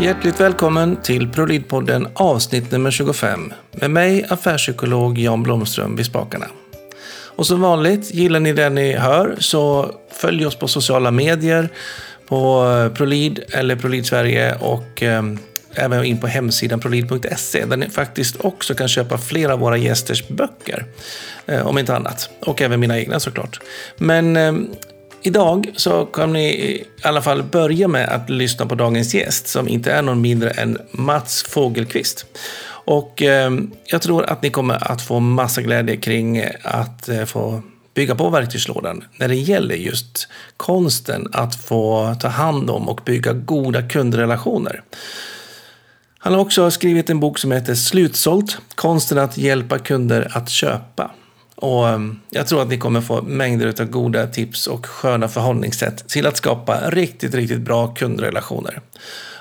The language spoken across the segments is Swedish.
Hjärtligt välkommen till ProLid-podden avsnitt nummer 25 med mig affärspsykolog Jan Blomström vid spakarna. Och som vanligt, gillar ni det ni hör så följ oss på sociala medier på eh, ProLid eller ProLid Sverige och eh, även in på hemsidan prolid.se där ni faktiskt också kan köpa flera av våra gästers böcker. Eh, om inte annat. Och även mina egna såklart. Men eh, Idag så kan ni i alla fall börja med att lyssna på dagens gäst som inte är någon mindre än Mats Fogelqvist. Och eh, jag tror att ni kommer att få massa glädje kring att eh, få bygga på verktygslådan när det gäller just konsten att få ta hand om och bygga goda kundrelationer. Han har också skrivit en bok som heter Slutsålt, konsten att hjälpa kunder att köpa. Och ehm, jag tror att ni kommer få mängder av goda tips och sköna förhållningssätt till att skapa riktigt, riktigt bra kundrelationer.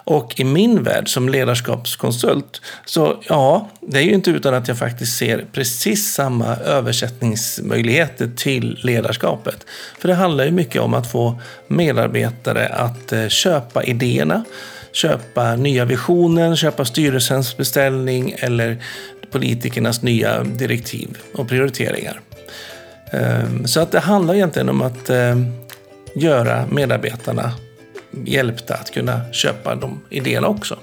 Och i min värld som ledarskapskonsult, så ja, det är ju inte utan att jag faktiskt ser precis samma översättningsmöjligheter till ledarskapet. För det handlar ju mycket om att få medarbetare att eh, köpa idéerna, köpa nya visioner, köpa styrelsens beställning eller politikernas nya direktiv och prioriteringar. Ehm, så att det handlar egentligen om att ehm, göra medarbetarna hjälpta att kunna köpa de idéerna också.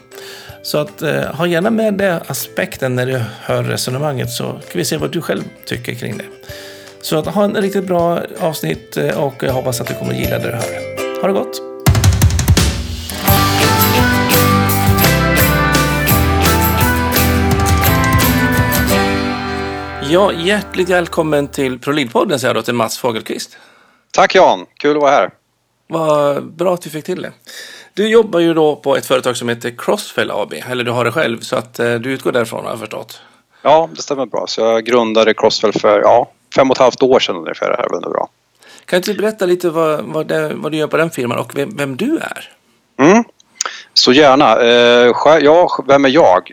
Så att eh, ha gärna med den aspekten när du hör resonemanget så kan vi se vad du själv tycker kring det. Så att ha en riktigt bra avsnitt eh, och jag hoppas att du kommer att gilla det du hör. Ha det gott! Ja, hjärtligt välkommen till ProLid-podden säger jag då till Mats Fogelqvist. Tack Jan, kul att vara här. Vad bra att vi fick till det. Du jobbar ju då på ett företag som heter Crossfell AB, eller du har det själv, så att eh, du utgår därifrån har jag förstått. Ja, det stämmer bra. Så jag grundade Crossfell för ja, fem och ett halvt år sedan ungefär. Det här var bra. Kan du berätta lite vad, vad, det, vad, du gör på den firman och vem, vem du är? Så gärna. Eh, ja, vem är jag?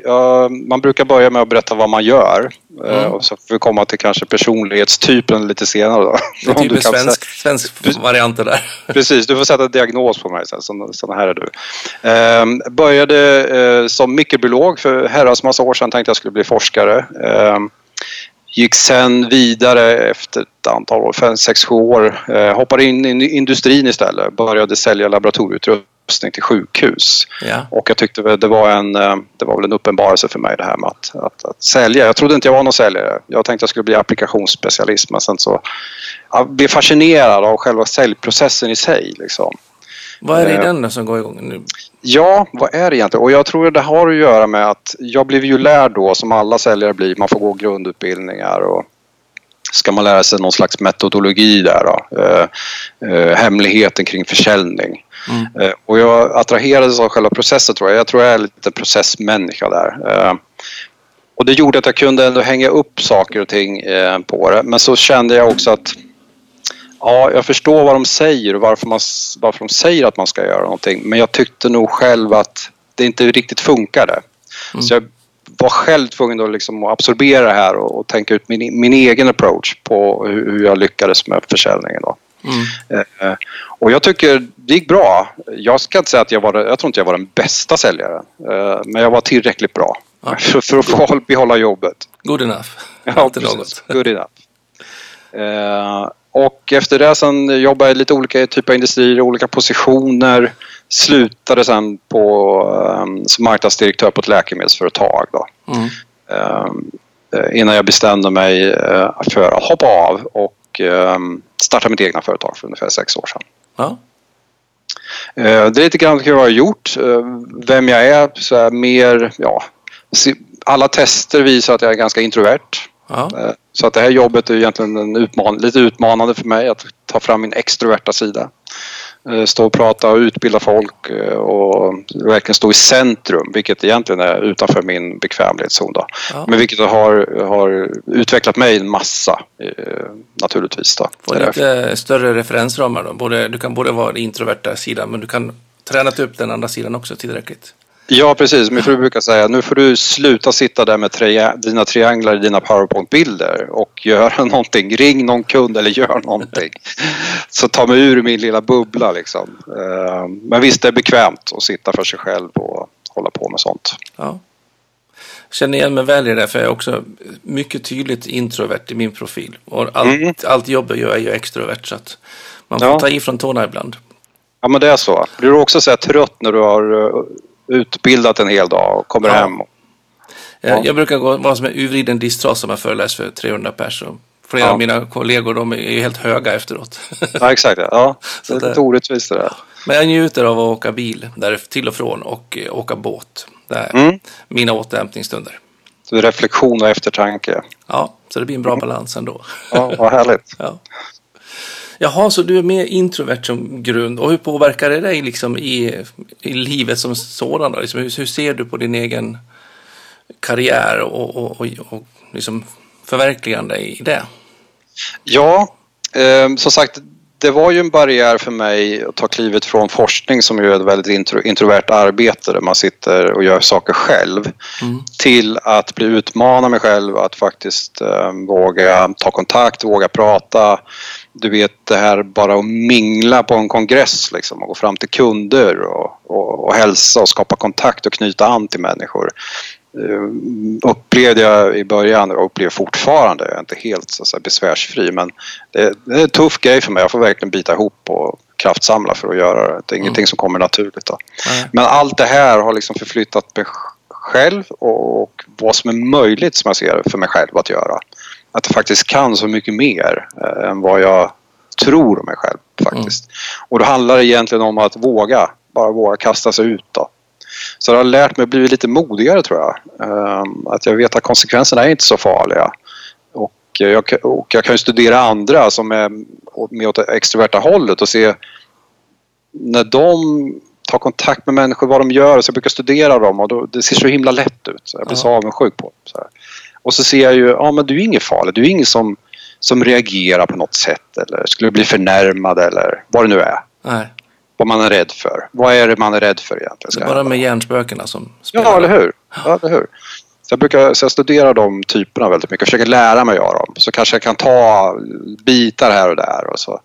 Man brukar börja med att berätta vad man gör. Eh, mm. Och så får vi komma till kanske personlighetstypen lite senare. Då. Det är typ svensk, svensk variant där. Precis, du får sätta diagnos på mig sen. Sån här är du. Ehm, började som mikrobiolog för herrans massa år sedan. Tänkte jag skulle bli forskare. Ehm, gick sen vidare efter ett antal år, fem, sex, sju år. Eh, hoppade in i industrin istället. Började sälja laboratorieutrustning utrustning till sjukhus. Ja. Och jag tyckte det var, en, eh, det var väl en uppenbarelse för mig det här med att, att, att, sälja. Jag trodde inte jag var någon säljare. Jag tänkte jag skulle bli applikationsspecialist men sen så jag blev fascinerad av själva säljprocessen i sig. Liksom. Vad är det i eh, den som går igång nu? Ja, vad är det egentligen? Och jag tror det har att göra med att jag blev ju lärd då som alla säljare blir. Man får gå grundutbildningar och ska man lära sig någon slags metodologi där då. Eh, eh, hemligheten kring försäljning. Mm. Eh, och jag attraherades av själva processen tror jag. Jag tror jag är lite processmänniska där. Eh, och det gjorde att jag kunde ändå hänga upp saker och ting eh, på det. Men så kände jag också att ja, jag förstår vad de säger och varför, man, varför de säger att man ska göra någonting. Men jag tyckte nog själv att det inte riktigt funkade. Mm. Så jag var själv tvungen att liksom absorbera det här och, och tänka ut min, min egen approach på hur, hur jag lyckades med försäljningen. Då. Mm. Eh, och jag tycker det gick bra. Jag ska inte säga att jag var, jag tror inte jag var den bästa säljaren. Eh, men jag var tillräckligt bra ja. för, att få behålla jobbet. Good enough. Ja, precis. Good enough. Eh, och efter det sen jobbade jag i lite olika typer av industrier, olika positioner. Slutade sen på, um, som marknadsdirektör på ett läkemedelsföretag. Då. Mm. Um, innan jag bestämde mig för att hoppa av och um, starta mitt egna företag för ungefär sex år sedan. Ja. Uh, det är lite grann vad jag har gjort. Uh, vem jag är, så är mer, ja, alla tester visar att jag är ganska introvert. Ja. Så att det här jobbet är egentligen en utman lite utmanande för mig att ta fram min extroverta sida. Eh, stå och prata och utbilda folk eh, och verkligen stå i centrum vilket egentligen är utanför min bekvämlighetszon. Då. Ja. Men vilket har, har utvecklat mig en massa eh, naturligtvis. Då. Få lite större referensramar då. Både, du kan både vara den introverta sidan men du kan tränat upp den andra sidan också tillräckligt. Ja, precis. Min fru brukar säga nu får du sluta sitta där med tri dina trianglar i dina powerpoint-bilder och göra någonting. Ring någon kund eller gör någonting. Så ta mig ur min lilla bubbla liksom. Eh, men visst, det är bekvämt att sitta för sig själv och hålla på med sånt. Ja. Känner igen mig väl i det, för jag är också mycket tydligt introvert i min profil. Och allt, Mm. allt jobb jag gör är ju extrovert, så att man får Ja. ta i från tårna ibland. Ja, men det är så. Blir du också så trött när du har eh, utbildat en hel dag och kommer Ja. hem? Och, Ja. jag brukar gå, vara som en urvriden distras som jag föreläst för 300 personer. Flera Ja. av mina kollegor de är helt höga efteråt. ja, exakt. Ja, Så det är lite orättvist det där. Men jag njuter av att åka bil där till och från och eh, åka båt. Det är Mm. mina återhämtningsstunder. Så reflektion och eftertanke. Ja, så det blir en bra balans ändå. Ja, vad härligt. Ja. Jaha, så du är mer introvert som grund. Och hur påverkar det dig liksom i, i livet som sådant? Liksom, hur, hur ser du på din egen karriär och, och, och, och liksom förverkligande i det? Ja, eh, som sagt, det var ju en barriär för mig att ta klivet från forskning som ju är ett väldigt intro, introvert arbete där man sitter och gör saker själv Mm. till att bli utmana mig själv att faktiskt eh, våga ta kontakt, våga prata. Du vet det här bara att mingla på en kongress liksom och gå fram till kunder och, och, och hälsa och skapa kontakt och knyta an till människor. Eh, upplevde jag i början och upplever fortfarande, jag är inte helt så säga, besvärsfri men det, det är en tuff grej för mig. Jag får verkligen bita ihop och kraftsamla för att göra det. Det är ingenting som kommer naturligt. Men allt det här har liksom förflyttat mig själv och, och vad som är möjligt som jag ser för mig själv att göra. Att jag faktiskt kan så mycket mer eh, än vad jag tror om mig själv faktiskt. Och då handlar det egentligen om att våga, bara våga kasta sig ut då. Så det har lärt mig att bli lite modigare tror jag. Ehm, Att jag vet att konsekvenserna är inte så farliga. Och jag, kan- och jag kan ju studera andra som är mer åt det extroverta hållet och se när de tar kontakt med människor, vad de gör. Så jag brukar studera dem och då, det ser så himla lätt ut. Så jag blir så avundsjuk på dem. Och så ser jag ju, ja men du är inget farligt. Du är ingen som, som reagerar på något sätt eller skulle bli förnärmad eller vad det nu är. Nej, Vad man är rädd för. Vad är det man är rädd för egentligen? det ska är bara med hjärnspökena som spelar. Ja, eller hur? Ja, eller hur? Så jag brukar så jag studerar de typerna väldigt mycket och försöker lära mig av dem. Så kanske jag kan ta bitar här och där och så,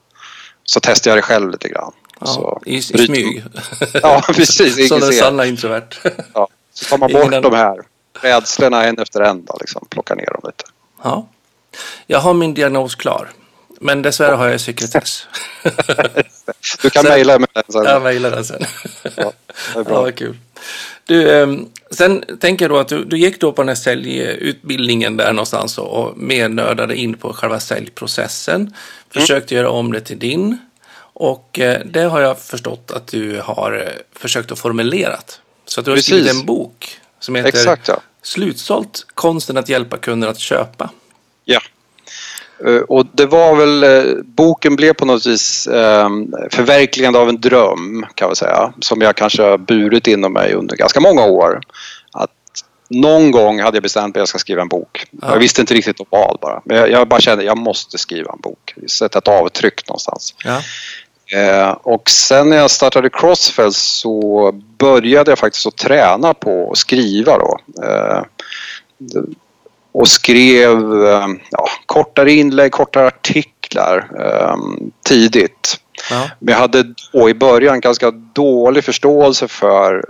så testar jag det själv lite grann. Ja, i, I smyg. Ja, precis. Som Ingen den sanna introvert. Ja. Så tar man Ingen bort annan- de här rädslorna en efter en då, liksom. Plockar ner dem lite. ja. Jag har min diagnos klar. Men dessvärre har jag sekretess. Du kan Sen- mejla med den sen. jag mejlar den sen. Ja, det är Ja, bra. vad kul. Du, ehm, sen tänker jag då att du, du gick då på den här säljutbildningen där någonstans och, och mer nördade in på själva säljprocessen. Försökte göra om det till din. Och eh, det har jag förstått att du har eh, försökt att formulerat. Så att du har Precis. skrivit en bok som heter Exakt, ja. Slutsålt, konsten att hjälpa kunder att köpa. Ja. Eh, Och det var väl, eh, boken blev på något vis eh, förverkligande av en dröm kan man säga. Som jag kanske har burit inom mig under ganska många år. Att någon gång hade jag bestämt mig att jag ska skriva en bok. Ja. Jag visste inte riktigt om vad bara. Men jag, jag bara kände att jag måste skriva en bok. Sätta ett avtryck någonstans. Ja. Eh, och sen när jag startade Crossfell så började jag faktiskt att träna på att skriva då. Eh, och skrev eh, ja, kortare inlägg, kortare artiklar eh, tidigt. Ja. Men jag hade då i början ganska dålig förståelse för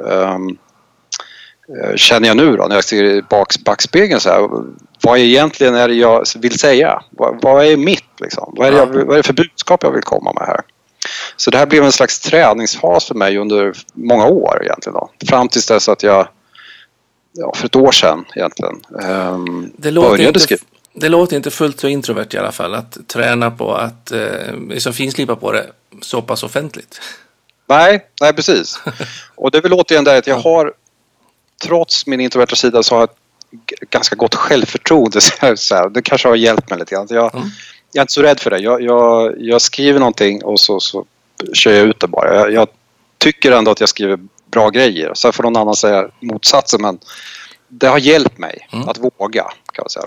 känner jag nu då när jag ser i bak, backspegeln så här, vad egentligen är det jag vill säga? Vad, vad är mitt liksom? Vad är, jag, vad är det för budskap jag vill komma med här? Så det här blev en slags träningsfas för mig under många år egentligen då. Fram tills dess att jag, ja, för ett år sedan egentligen, ehm, Det började inte, skriva. det låter inte fullt så introvert i alla fall att träna på att eh, liksom finslipa på det så pass offentligt. Nej, nej precis. Och det är väl återigen det att jag har trots min introverta sida så har jag ett ganska gott självförtroende. Så här. Det kanske har hjälpt mig lite grann. Jag, Mm. Jag är inte så rädd för det. Jag, jag, jag skriver någonting och så, så kör jag ut det bara. Jag, jag tycker ändå att jag skriver bra grejer. Sen får någon annan säga motsatsen men det har hjälpt mig Mm. att våga kan man säga.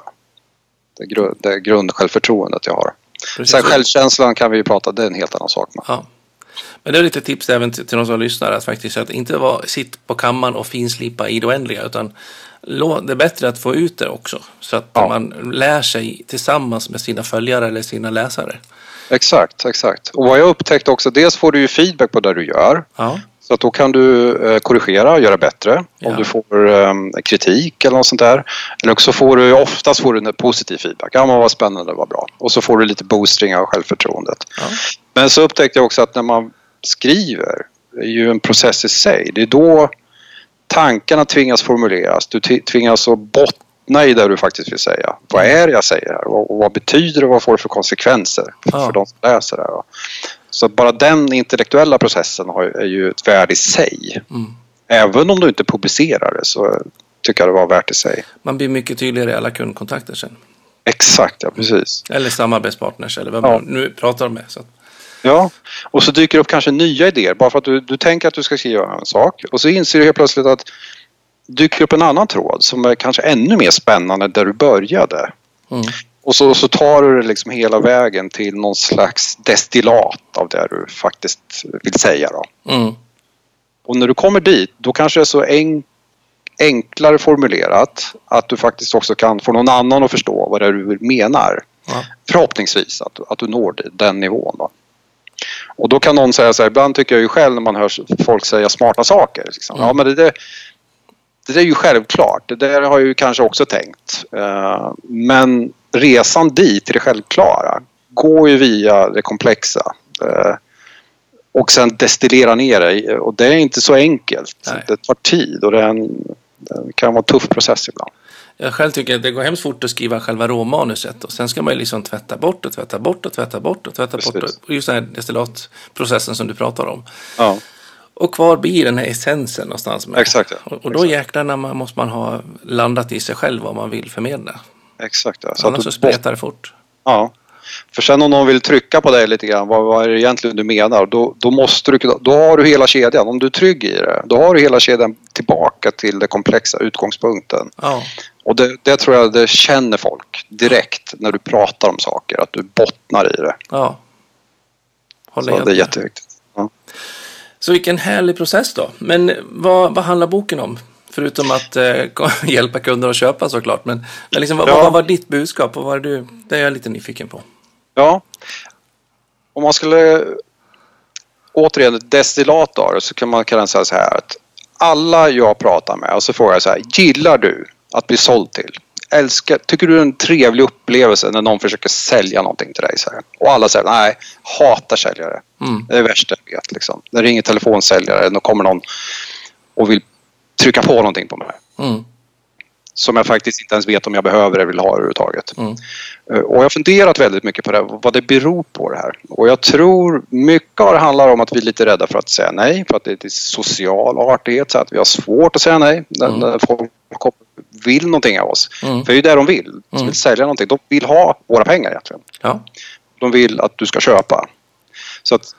Det, gru, det grundsjälvförtroendet jag har. Precis. Sen självkänslan kan vi ju prata, det är en helt annan sak. Men. Ja. Men det är lite tips även till, till de som lyssnar att faktiskt att inte vara, sitt på kammaren och finslipa i det oändliga utan det är bättre att få ut det också så att Ja. man lär sig tillsammans med sina följare eller sina läsare. Exakt, exakt. Och vad jag upptäckte också, dels får du ju feedback på det du gör. Ja, Så att då kan du eh, korrigera och göra bättre Ja. om du får eh, kritik eller något sånt där. Eller också får du, oftast får du positiv feedback. Ja men vad spännande, vad bra. Och så får du lite boostring av självförtroendet. Ja. Men så upptäckte jag också att när man skriver, det är ju en process i sig. Det är då tankarna tvingas formuleras. Du tvingas att bottna i det du faktiskt vill säga. Vad är det jag säger? Och vad betyder det? Vad får det för konsekvenser för, Ja. för de som läser det här? Så bara den intellektuella processen är ju ett värde i sig. Mm. Även om du inte publicerar det så tycker jag det var värt i sig. Man blir mycket tydligare i alla kundkontakter sen. Exakt, ja precis. Eller samarbetspartners eller vad Ja. man nu pratar med. Så. Ja, och så dyker det upp kanske nya idéer. Bara för att du, du tänker att du ska skriva en sak och så inser du helt plötsligt att dyker upp en annan tråd som är kanske ännu mer spännande där du började. Mm. Och så, så tar du det liksom hela vägen till någon slags destillat av det du faktiskt vill säga. Då. Mm. Och när du kommer dit, då kanske det är så en, enklare formulerat att du faktiskt också kan få någon annan att förstå vad det är du menar. Ja. Förhoppningsvis att, att du når den nivån. Då. Och då kan någon säga så här, ibland tycker jag ju själv när man hör folk säga smarta saker. Liksom. Mm. Ja men det det där är ju självklart, det där har jag ju kanske också tänkt. Eh, men resan dit till det självklara går ju via det komplexa. Eh, och sen destillera ner det och det är inte så enkelt. Nej. Det tar tid och det, en, det kan vara en tuff process ibland. Jag själv tycker att det går hemskt fort att skriva själva råmanuset och sen ska man ju liksom tvätta bort och tvätta bort och tvätta bort och tvätta bort. Precis. Och just den här destillatprocessen som du pratar om. Ja, Och kvar blir den här essensen någonstans. Med. exakt. Ja. Och, och då jäklarna man, måste man ha landat i sig själv vad man vill förmedla. Exakt. Ja. Så Annars att så spretar det fort. Ja. För sen om någon vill trycka på dig lite grann, vad, vad är det egentligen du menar? Då, då, måste du, då har du hela kedjan. Om du är trygg i det, då har du hela kedjan tillbaka till det komplexa, utgångspunkten. Ja, Och det, det tror jag det känner folk direkt när du pratar om saker, att du bottnar i det. ja. Håller Så helt det är jätteviktigt. Ja. Så vilken härlig process då. Men vad, vad handlar boken om? Förutom att eh, hjälpa kunder att köpa såklart. Men, men liksom, vad, Ja. vad var ditt budskap? Vad var det, du, det är jag lite nyfiken på. Ja. Om man skulle återigen ett destillat av det så kan man kan säga så här att alla jag pratar med och så frågar jag så här, gillar du att bli såld till? Älskar, tycker du det är en trevlig upplevelse när någon försöker sälja någonting till dig? Så här? Och alla säger nej, hatar säljare. Mm. Det är det värsta jag vet. Liksom. När det ringer telefonsäljare och kommer någon och vill trycka på någonting på mig. Mm. Som jag faktiskt inte ens vet om jag behöver eller vill ha överhuvudtaget. Mm. Eh, Och jag har funderat väldigt mycket på det, vad det beror på det här. Och jag tror mycket av det handlar om att vi är lite rädda för att säga nej, för att det är social artighet, så att vi har svårt att säga nej när, Mm. folk vill någonting av oss. Mm. För det är ju det de vill. De Mm. vill sälja någonting. De vill ha våra pengar egentligen. Ja. De vill att du ska köpa. Så att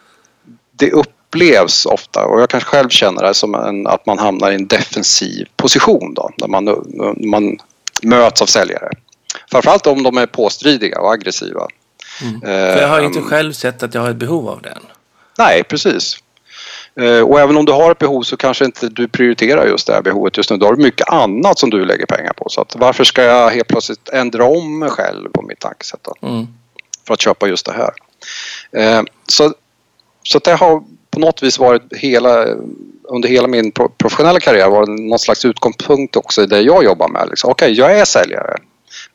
det upplevs ofta, och jag kanske själv känner det som en, att man hamnar i en defensiv position då, när man, man möts av säljare. Framförallt om de är påstridiga och aggressiva. Mm. För jag har inte själv sett att jag har ett behov av den. Nej, precis. Eh, Och även om du har ett behov så kanske inte du prioriterar just det här behovet just nu. Då har du mycket annat som du lägger pengar på. Så att varför ska jag helt plötsligt ändra om mig själv på mitt tankesätt? Mm. för att köpa just det här. Eh, Så, så det har på något vis varit hela, under hela min pro- professionella karriär varit någon slags utgångspunkt också i det jag jobbar med. Liksom. Okej, jag är säljare.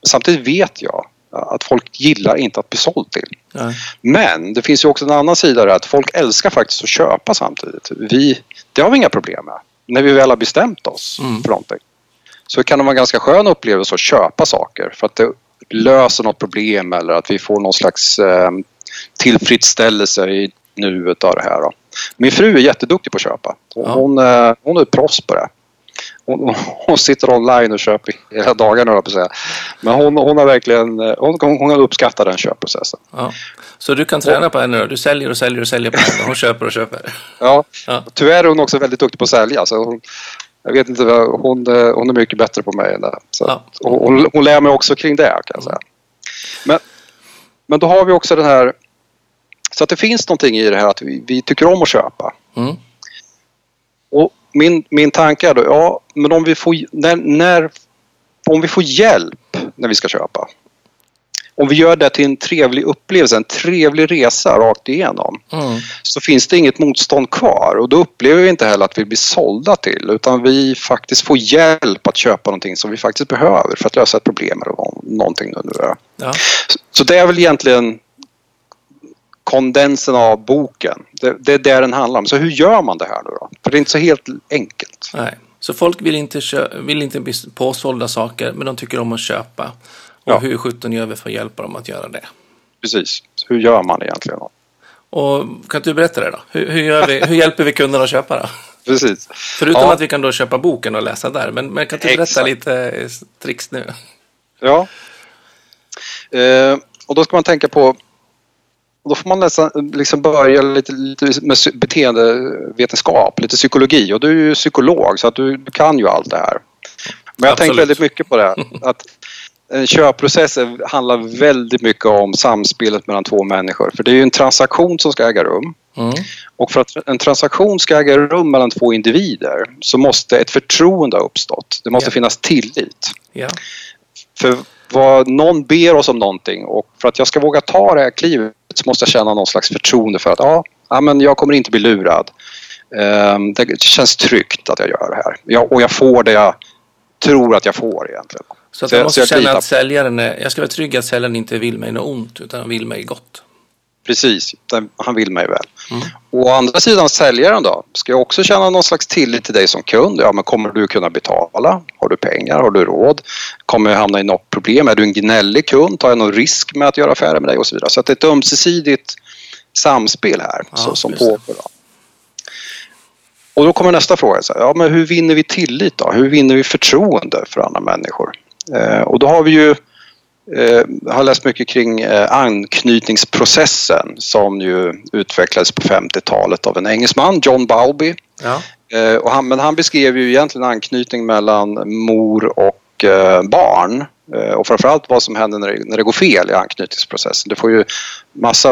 Men samtidigt vet jag att folk gillar inte att bli såld till. Ja. Men det finns ju också en annan sida där att folk älskar faktiskt att köpa samtidigt. Vi, det har vi inga problem med. När vi väl har bestämt oss Mm. för någonting. Så kan det vara en ganska skön upplevelse att köpa saker för att det löser något problem eller att vi får någon slags eh, tillfredsställelse i nuet av det här. Då. Min fru är jätteduktig på att köpa. Hon, Ja. hon, eh, hon är proffs på det. Hon, hon sitter online och köper hela dagarna, höll jag på att säga. Men hon, hon har verkligen hon, hon, hon uppskattar den köpprocessen. Ja. Så du kan träna på henne då? Du säljer och säljer och säljer på henne. Hon köper och köper. Ja, Ja. tyvärr är hon också väldigt duktig på att sälja. Så hon, jag vet inte, hon, hon är mycket bättre på mig än det. Så, Ja. hon, hon lär mig också kring det kan jag säga. Men, men då har vi också den här... Så att det finns någonting i det här att vi, vi tycker om att köpa. Mm. Och min, min tanke är då, ja, men om vi får, när, när, om vi får hjälp när vi ska köpa. om vi gör det till en trevlig upplevelse, en trevlig resa rakt igenom, Mm. så finns det inget motstånd kvar och då upplever vi inte heller att vi blir sålda till utan vi faktiskt får hjälp att köpa någonting som vi faktiskt behöver för att lösa ett problem eller nå- någonting. Nu, nu. Ja. Så det är väl egentligen kondensen av boken. Det, det är det den handlar om. Så hur gör man det här nu då? För det är inte så helt enkelt. Nej. Så folk vill inte, vill inte bli påsålda saker, men de tycker om att köpa. Och Ja. hur sjutton gör vi för att hjälpa dem att göra det? Precis. Så hur gör man egentligen? Och kan du berätta det då? Hur, hur, gör vi, hur hjälper vi kunderna att köpa då? Precis. Förutom Ja. att vi kan då köpa boken och läsa där. Men, men kan du berätta Exakt. lite eh, tricks nu? Ja. Eh, och då ska man tänka på och då får man nästan liksom börja lite, lite med beteendevetenskap, lite psykologi. Och du är ju psykolog så att du, du kan ju allt det här. Men jag har tänkt väldigt mycket på det. Att en köpprocess är- handlar väldigt mycket om samspelet mellan två människor. För det är ju en transaktion som ska äga rum. Mm. Och för att en transaktion ska äga rum mellan två individer så måste ett förtroende ha uppstått. Det måste Ja. finnas tillit. Ja. För vad någon ber oss om någonting och för att jag ska våga ta det här klivet så måste jag känna någon slags förtroende för att ja, ja men jag kommer inte bli lurad. Ehm, det känns tryggt att jag gör det här. Jag, och jag får det jag tror att jag får egentligen. Så att jag måste så jag känna att säljaren är, jag ska vara trygg att säljaren inte vill mig något ont utan vill mig gott. Precis, han vill mig väl. Mm. Å andra sidan säljaren då, ska jag också känna någon slags tillit till dig som kund? Ja, men kommer du kunna betala? Har du pengar? Har du råd? Kommer jag hamna i något problem? Är du en gnällig kund? Tar jag någon risk med att göra affärer med dig? Och så vidare. Så det är ett ömsesidigt samspel här Ja, så, som pågår. Och då kommer nästa fråga. Så här, ja, men hur vinner vi tillit då? Hur vinner vi förtroende för andra människor? Eh, och då har vi ju eh, har läst mycket kring eh, anknytningsprocessen som ju utvecklades på 50-talet av en engelsman, John Bowlby. Ja. Eh, och han, men han beskrev ju egentligen anknytning mellan mor och barn. Och framförallt vad som händer när det, när det går fel i anknytningsprocessen. Det får ju massa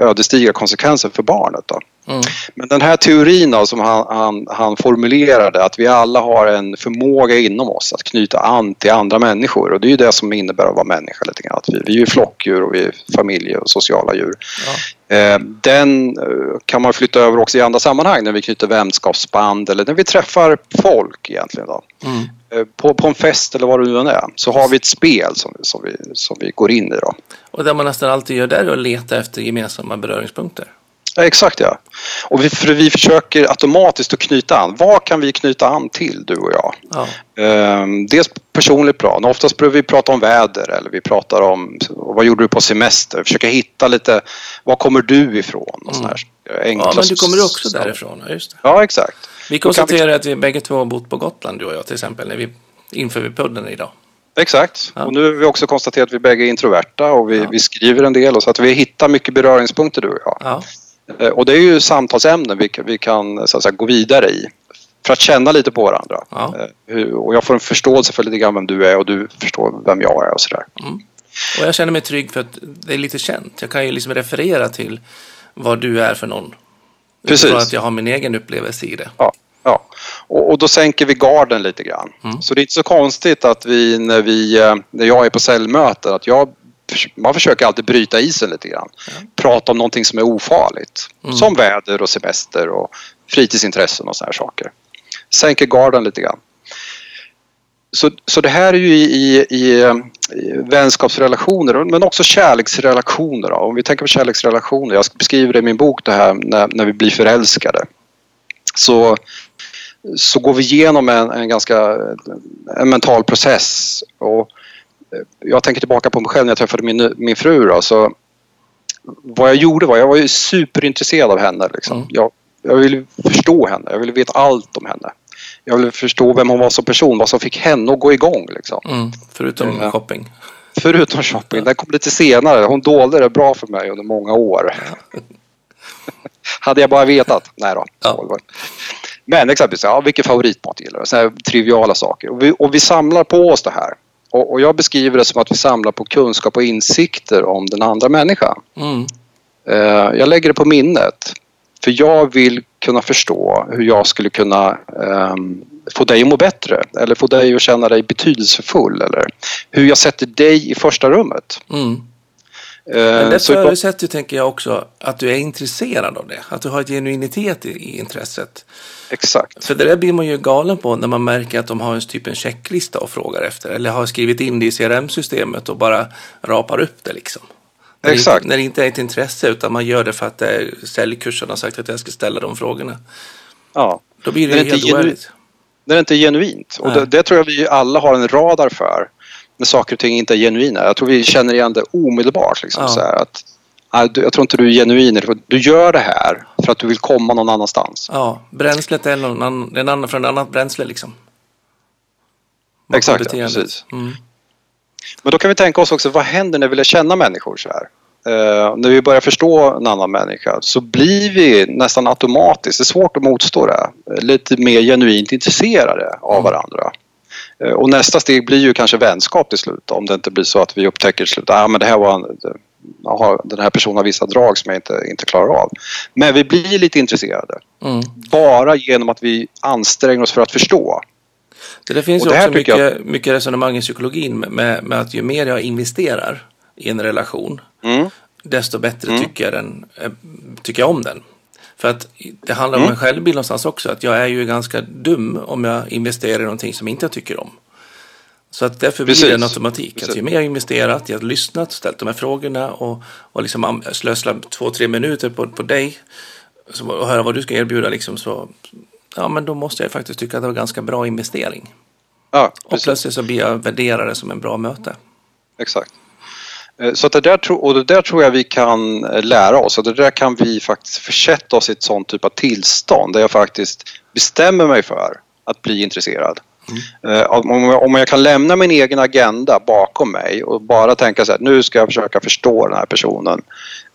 ödesdigra konsekvenser för barnet. Då. Mm. Men den här teorin då, som han, han, han formulerade att vi alla har en förmåga inom oss att knyta an till andra människor och det är ju det som innebär att vara människa lite grann. Att vi, vi är ju flockdjur och vi är familje och sociala djur. Ja. Eh, Den eh, kan man flytta över också i andra sammanhang när vi knyter vänskapsband eller när vi träffar folk egentligen. Då. Mm. Eh, På, på en fest eller vad det nu än är så har vi ett spel som, som, vi, som vi går in i. Då. Och det man nästan alltid gör där är att leta efter gemensamma beröringspunkter. Ja, exakt ja. Och vi, för vi försöker automatiskt att knyta an. Vad kan vi knyta an till du och jag? Ja. Ehm, dels personligt plan. Oftast behöver vi prata om väder eller vi pratar om vad gjorde du på semester? Försöka hitta lite var kommer du ifrån? Och här enkla ja, men du kommer också därifrån. Ja, just det. Ja, exakt. Vi konstaterar att vi bägge två har bott på Gotland, du och jag till exempel, när vi inför vi podden idag. Exakt. Ja. Och nu har vi också konstaterat att vi bägge är introverta och vi, Ja. vi skriver en del och så att vi hittar mycket beröringspunkter du och jag. Ja. Eh, Och det är ju samtalsämnen vi, kan- vi kan så att säga, gå vidare i. För att känna lite på varandra. Ja. Eh, Och jag får en förståelse för lite grann vem du är och du förstår vem jag är och sådär. Och jag känner mig trygg för att det är lite känt. Jag kan ju liksom referera till vad du är för någon. Precis. Utifrån att jag har min egen upplevelse i det. Ja, ja. Och, och då sänker vi garden lite grann. Mm. Så det är inte så konstigt att vi när, vi, eh, när jag är på säljmöten att jag man försöker alltid bryta isen lite grann. Prata om någonting som är ofarligt. Mm. Som väder och semester och fritidsintressen och här saker. Sänker garden lite grann. Så, så det här är ju i, i, i, vänskapsrelationer men också kärleksrelationer. Om vi tänker på kärleksrelationer, jag beskriver det i min bok det här när, när vi blir förälskade. Så, så går vi igenom en, en ganska en mental process. Och jag tänker tillbaka på mig själv när jag träffade min, min fru. Då, så vad jag gjorde var, jag var ju superintresserad av henne. Liksom. Mm. Jag, jag ville förstå henne, jag ville veta allt om henne. Jag ville förstå vem hon var som person, vad som fick henne att gå igång. Liksom. Mm. Förutom Ja. shopping. Förutom shopping, den kom lite senare. Hon dolde det bra för mig under många år. Hade jag bara vetat. Nej då. Ja. Men exempelvis, ja, vilken favoritmat gillar du? Så här triviala saker. Och vi, och vi samlar på oss det här. Och, och jag beskriver det som att vi samlar på kunskap och insikter om den andra människan. Mm. Eh, jag lägger det på minnet. För jag vill kunna förstå hur jag skulle kunna ehm, få dig att må bättre. Eller få dig att känna dig betydelsefull. Eller hur jag sätter dig i första rummet. Mm. Men det förutsätter ju, tänker jag också, att du är intresserad av det. Att du har ett genuinitet i, i intresset. Exakt. För det där blir man ju galen på när man märker att de har en typ en checklista och frågar efter. Eller har skrivit in det i CRM-systemet och bara rapar upp det liksom. När Exakt. Det inte, när det inte är ett intresse utan man gör det för att det är säljkursen har sagt att jag ska ställa de frågorna. Ja. Då blir det, Det helt inte oärligt. Det inte är genuint. Och det, det tror jag vi alla har en radar för. När saker och ting inte är genuina. Jag tror vi känner igen det omedelbart. Liksom, Ja. så här, att, "Nej, du- jag tror inte du är genuin. Du gör det här för att du vill komma någon annanstans. Ja, bränslet är någon annan, en annan, från ett annat bränsle liksom. Exakt, ja, precis. Mm. Men då kan vi tänka oss också, vad händer när vi lär känna människor så här? Eh, när vi börjar förstå en annan människa så blir vi nästan automatiskt, det är svårt att motstå det, lite mer genuint intresserade av varandra. Eh, och nästa steg blir ju kanske vänskap till slut om det inte blir så att vi upptäcker till slut, ah, men det här var en, aha, den här personen har vissa drag som jag inte, inte klarar av. Men vi blir lite intresserade. Mm. Bara genom att vi anstränger oss för att förstå. Det finns Och ju också mycket, mycket resonemang i psykologin med- med, med att ju mer jag investerar i en relation, Mm. desto bättre Mm. tycker, jag den, eh, tycker jag om den. För att det handlar om Mm. en självbild någonstans också. Att jag är ju ganska dum om jag investerar i någonting som inte jag tycker om. Så att därför blir det en Precis. automatik. Att Precis. ju mer jag investerat, jag har lyssnat, ställt de här frågorna och, och liksom slösat två, tre minuter på, på dig och höra vad du ska erbjuda liksom så ja men då måste jag faktiskt tycka att det var ganska bra investering. Ja, Och precis. plötsligt så blir jag värderare som en bra möte. Exakt. Eh, Så att det där, och det där tror jag vi kan eh, lära oss och det där kan vi faktiskt försätta oss i ett sånt typ av tillstånd där jag faktiskt bestämmer mig för att bli intresserad. Eh, Om jag, om jag kan lämna min egen agenda bakom mig och bara tänka så här, nu ska jag försöka förstå den här personen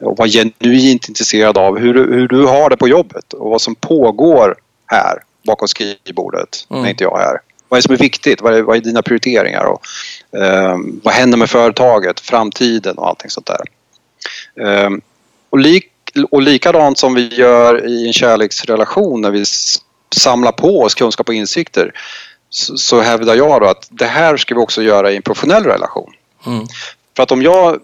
och vara genuint intresserad av hur, du- hur du har det på jobbet och vad som pågår här bakom skrivbordet Mm. när inte jag är här. Vad är det som är viktigt? Vad är, vad är dina prioriteringar? Och, vad händer med företaget, framtiden och allting sånt där. Ehm, och, lik, och likadant som vi gör i en kärleksrelation när vi samlar på oss kunskap och insikter så, så hävdar jag då att det här ska vi också göra i en professionell relation. Mm. För att om jag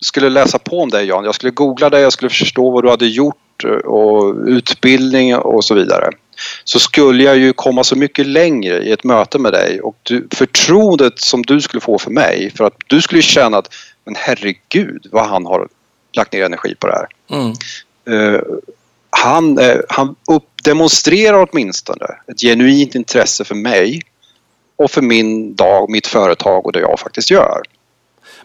skulle läsa på om dig Jan, jag skulle googla dig, jag skulle förstå vad du hade gjort eh, och utbildning och så vidare. Så skulle jag ju komma så mycket längre i ett möte med dig och du, förtroendet som du skulle få för mig för att du skulle känna att men herregud vad han har lagt ner energi på det här. Mm. Eh, han, eh, han upp, demonstrerar åtminstone ett genuint intresse för mig och för min dag, mitt företag och det jag faktiskt gör.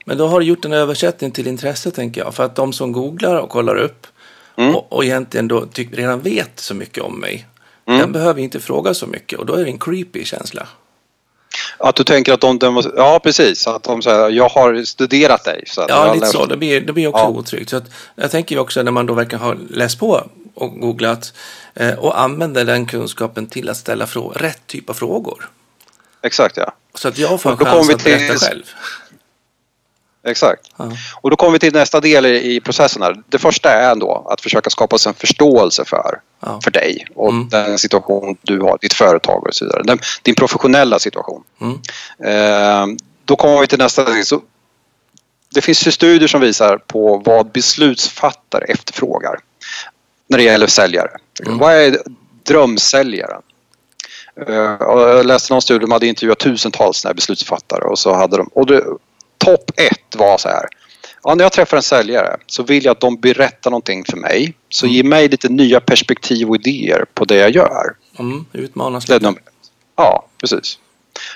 Men då har du gjort en översättning till intresse tänker jag. För att de som googlar och kollar upp Mm. och, och egentligen då tyck, redan vet så mycket om mig. Mm. Den behöver inte fråga så mycket och då är det en creepy känsla. Att du tänker att de, de ja precis, att de säger jag har studerat dig. Så Ja, lite läst- så. Det blir, det blir också Ja. otryggt. Så att, jag tänker också när man då verkligen har läst på och googlat eh, och använder den kunskapen till att ställa frå- rätt typ av frågor. Exakt ja. Så att jag får en chans att berätta själv. Exakt. Ja. Och då kommer vi till nästa del i, processen här. Det första är ändå att försöka skapa sig en förståelse för, Ja. för dig och Mm. den situation du har, ditt företag och så vidare. Den, din professionella situation. Mm. Eh, då kommer vi till nästa steg. Så Det finns ju studier som visar på vad beslutsfattare efterfrågar när det gäller säljare. Mm. Vad är drömsäljaren? Eh, jag läste någon studie, de hade intervjuat tusentals beslutsfattare och så hade de, och det, topp ett var så här. Ja, när jag träffar en säljare så vill jag att de berättar någonting för mig. Så ge mig lite nya perspektiv och idéer på det jag gör. Mm, utmanas lite. Ja, precis.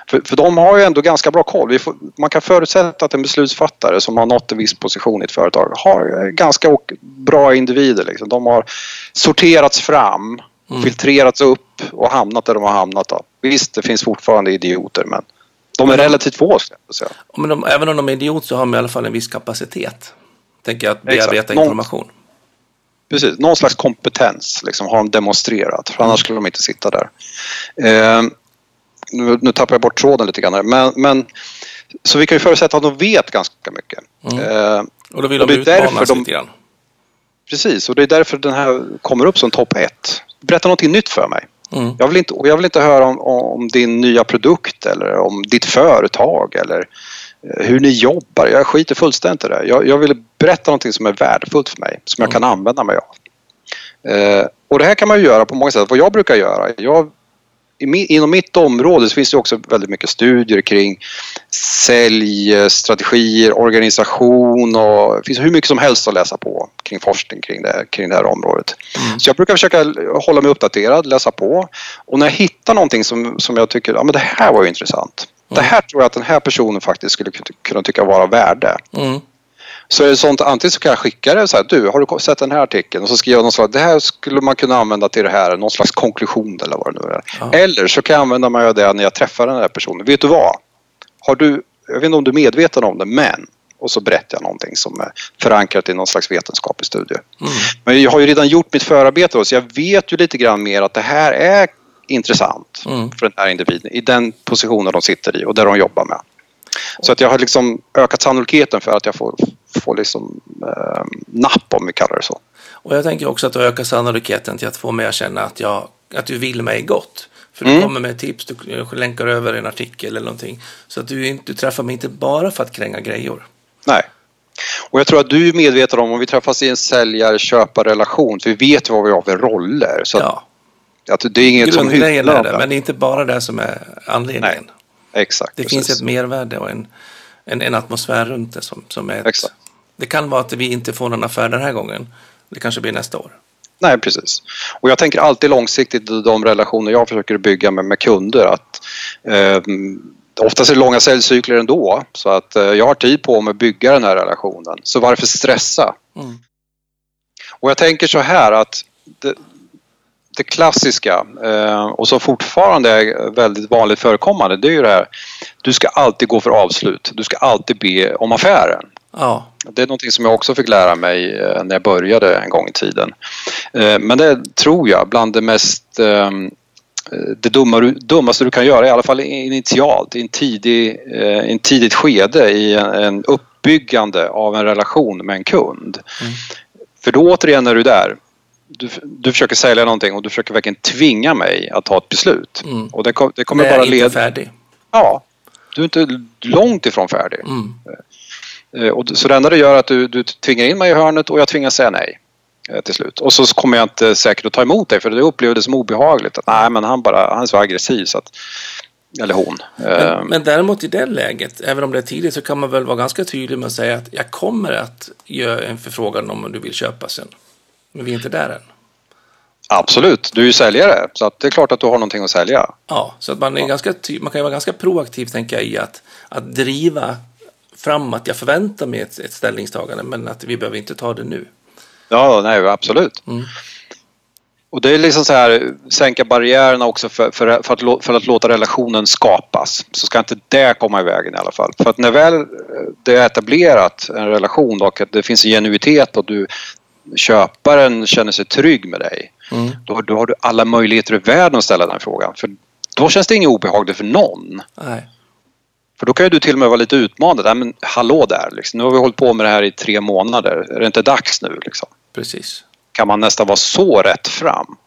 För, för de har ju ändå ganska bra koll. Får, man kan förutsätta att en beslutsfattare som har nått en viss position i ett företag har eh, ganska bra individer. Liksom. De har sorterats fram, Mm. filtrerats upp och hamnat där de har hamnat. Då. Visst, det finns fortfarande idioter men de är relativt få skulle jag säga. Men de, även om de är idiot så har de i alla fall en viss kapacitet. Tänker jag att bearbeta Någon- information. Precis, någon slags kompetens liksom, har de demonstrerat. För annars skulle de inte sitta där. Eh, nu, nu tappar jag bort tråden lite grann. Men, men, så vi kan ju förutsätta att de vet ganska mycket. Mm. Eh, Och då vill Och de utmanas de- lite grann. precis, och det är därför den här kommer upp som topp ett. Berätta någonting nytt för mig. Mm. Jag vill inte, och jag vill inte höra om, om din nya produkt eller om ditt företag eller eh, hur ni jobbar. Jag skiter fullständigt i det. Jag, jag vill berätta någonting som är värdefullt för mig, som jag kan använda mig av. Eh, och det här kan man ju göra på många sätt. Vad jag brukar göra, jag, inom mitt område så finns det också väldigt mycket studier kring säljstrategier, organisation och det finns hur mycket som helst att läsa på kring forskning kring det, kring det här området. Mm. Så jag brukar försöka hålla mig uppdaterad, läsa på och när jag hittar någonting som, som jag tycker, ja men det här var ju intressant. Mm. Det här tror jag att den här personen faktiskt skulle kunna tycka vara värde. Mm. Så är det sånt, antingen så kan jag skicka det så här, du har du sett den här artikeln? Och så skriver jag någon slags, det här skulle man kunna använda till det här, någon slags konklusion eller vad det nu är. Ja. Eller så kan jag använda mig av det när jag träffar den här personen. Vet du vad? Har du, jag vet inte om du är medveten om det, men och så berättar jag någonting som är förankrat i någon slags vetenskaplig studie. Mm. Men jag har ju redan gjort mitt förarbete då, så jag vet ju lite grann mer att det här är intressant mm. för den här individen i den positionen de sitter i och där de jobbar med. Så att jag har liksom ökat sannolikheten för att jag får, får liksom, eh, napp om vi kallar det så. Och jag tänker också att du ökar sannolikheten till att få mig att känna att, jag, att du vill mig gott. För du mm. kommer med tips, du länkar över en artikel eller någonting. Så att du, du träffar mig inte bara för att kränga grejer. Nej. Och jag tror att du är medveten om, om vi träffas i en säljar-köparrelation, så vi vet vad vi har för roller. Så ja. att, att det är inget som det, men det är inte bara det som är anledningen. Nej. Exakt. Det precis. finns ett mervärde och en, en, en atmosfär runt det som, som är ett. Det kan vara att vi inte får någon affär den här gången. Det kanske blir nästa år. Nej, precis. Och jag tänker alltid långsiktigt i de relationer jag försöker bygga med, med kunder att eh, oftast är det långa säljcykler ändå så att eh, jag har tid på mig att bygga den här relationen. Så varför stressa? Mm. Och jag tänker så här att det, det klassiska eh, och som fortfarande är väldigt vanligt förekommande det är ju det här du ska alltid gå för avslut. Du ska alltid be om affären. Ja. Det är någonting som jag också fick lära mig eh, när jag började en gång i tiden. Eh, men det tror jag bland det mest det dummaste du kan göra, i alla fall initialt, i en, tidig, en tidigt skede i en uppbyggande av en relation med en kund. Mm. För då återigen är du där du, du försöker sälja någonting och du försöker verkligen tvinga mig att ta ett beslut. Mm. Och det, det kommer bara leda... inte färdig. Ja. Du är inte långt ifrån färdig. Mm. Eh, och, så det enda det gör är att du, du tvingar in mig i hörnet och jag tvingas säga nej eh, till slut. Och så kommer jag inte säkert att ta emot dig för det upplever det som obehagligt. Att, nej men han, bara, han är så aggressiv så att eller hon. Men, eh, men däremot i det läget, även om det är tidigt, så kan man väl vara ganska tydlig med att säga att jag kommer att göra en förfrågan om du vill köpa sen. Men vi är inte där än. Absolut, du är ju säljare så att det är klart att du har någonting att sälja. Ja, så att man, är ja. ganska, man kan ju vara ganska proaktiv tänker jag i att, att driva fram att jag förväntar mig ett, ett ställningstagande men att vi behöver inte ta det nu. Ja, nej absolut. Mm. Och det är liksom så här, sänka barriärerna också för, för, för, att, för att låta relationen skapas. Så ska inte det komma i vägen i alla fall. För att när väl det är etablerat en relation och att det finns en genuitet och du, köparen känner sig trygg med dig. Mm. Då, då har du alla möjligheter i världen att ställa den frågan. För då känns det inget obehagligt för någon. Nej. För då kan ju du till och med vara lite utmanad. Nej, men hallå där, liksom. nu har vi hållit på med det här i tre månader. Är det inte dags nu? Liksom? Precis. Kan man nästan vara så rätt fram?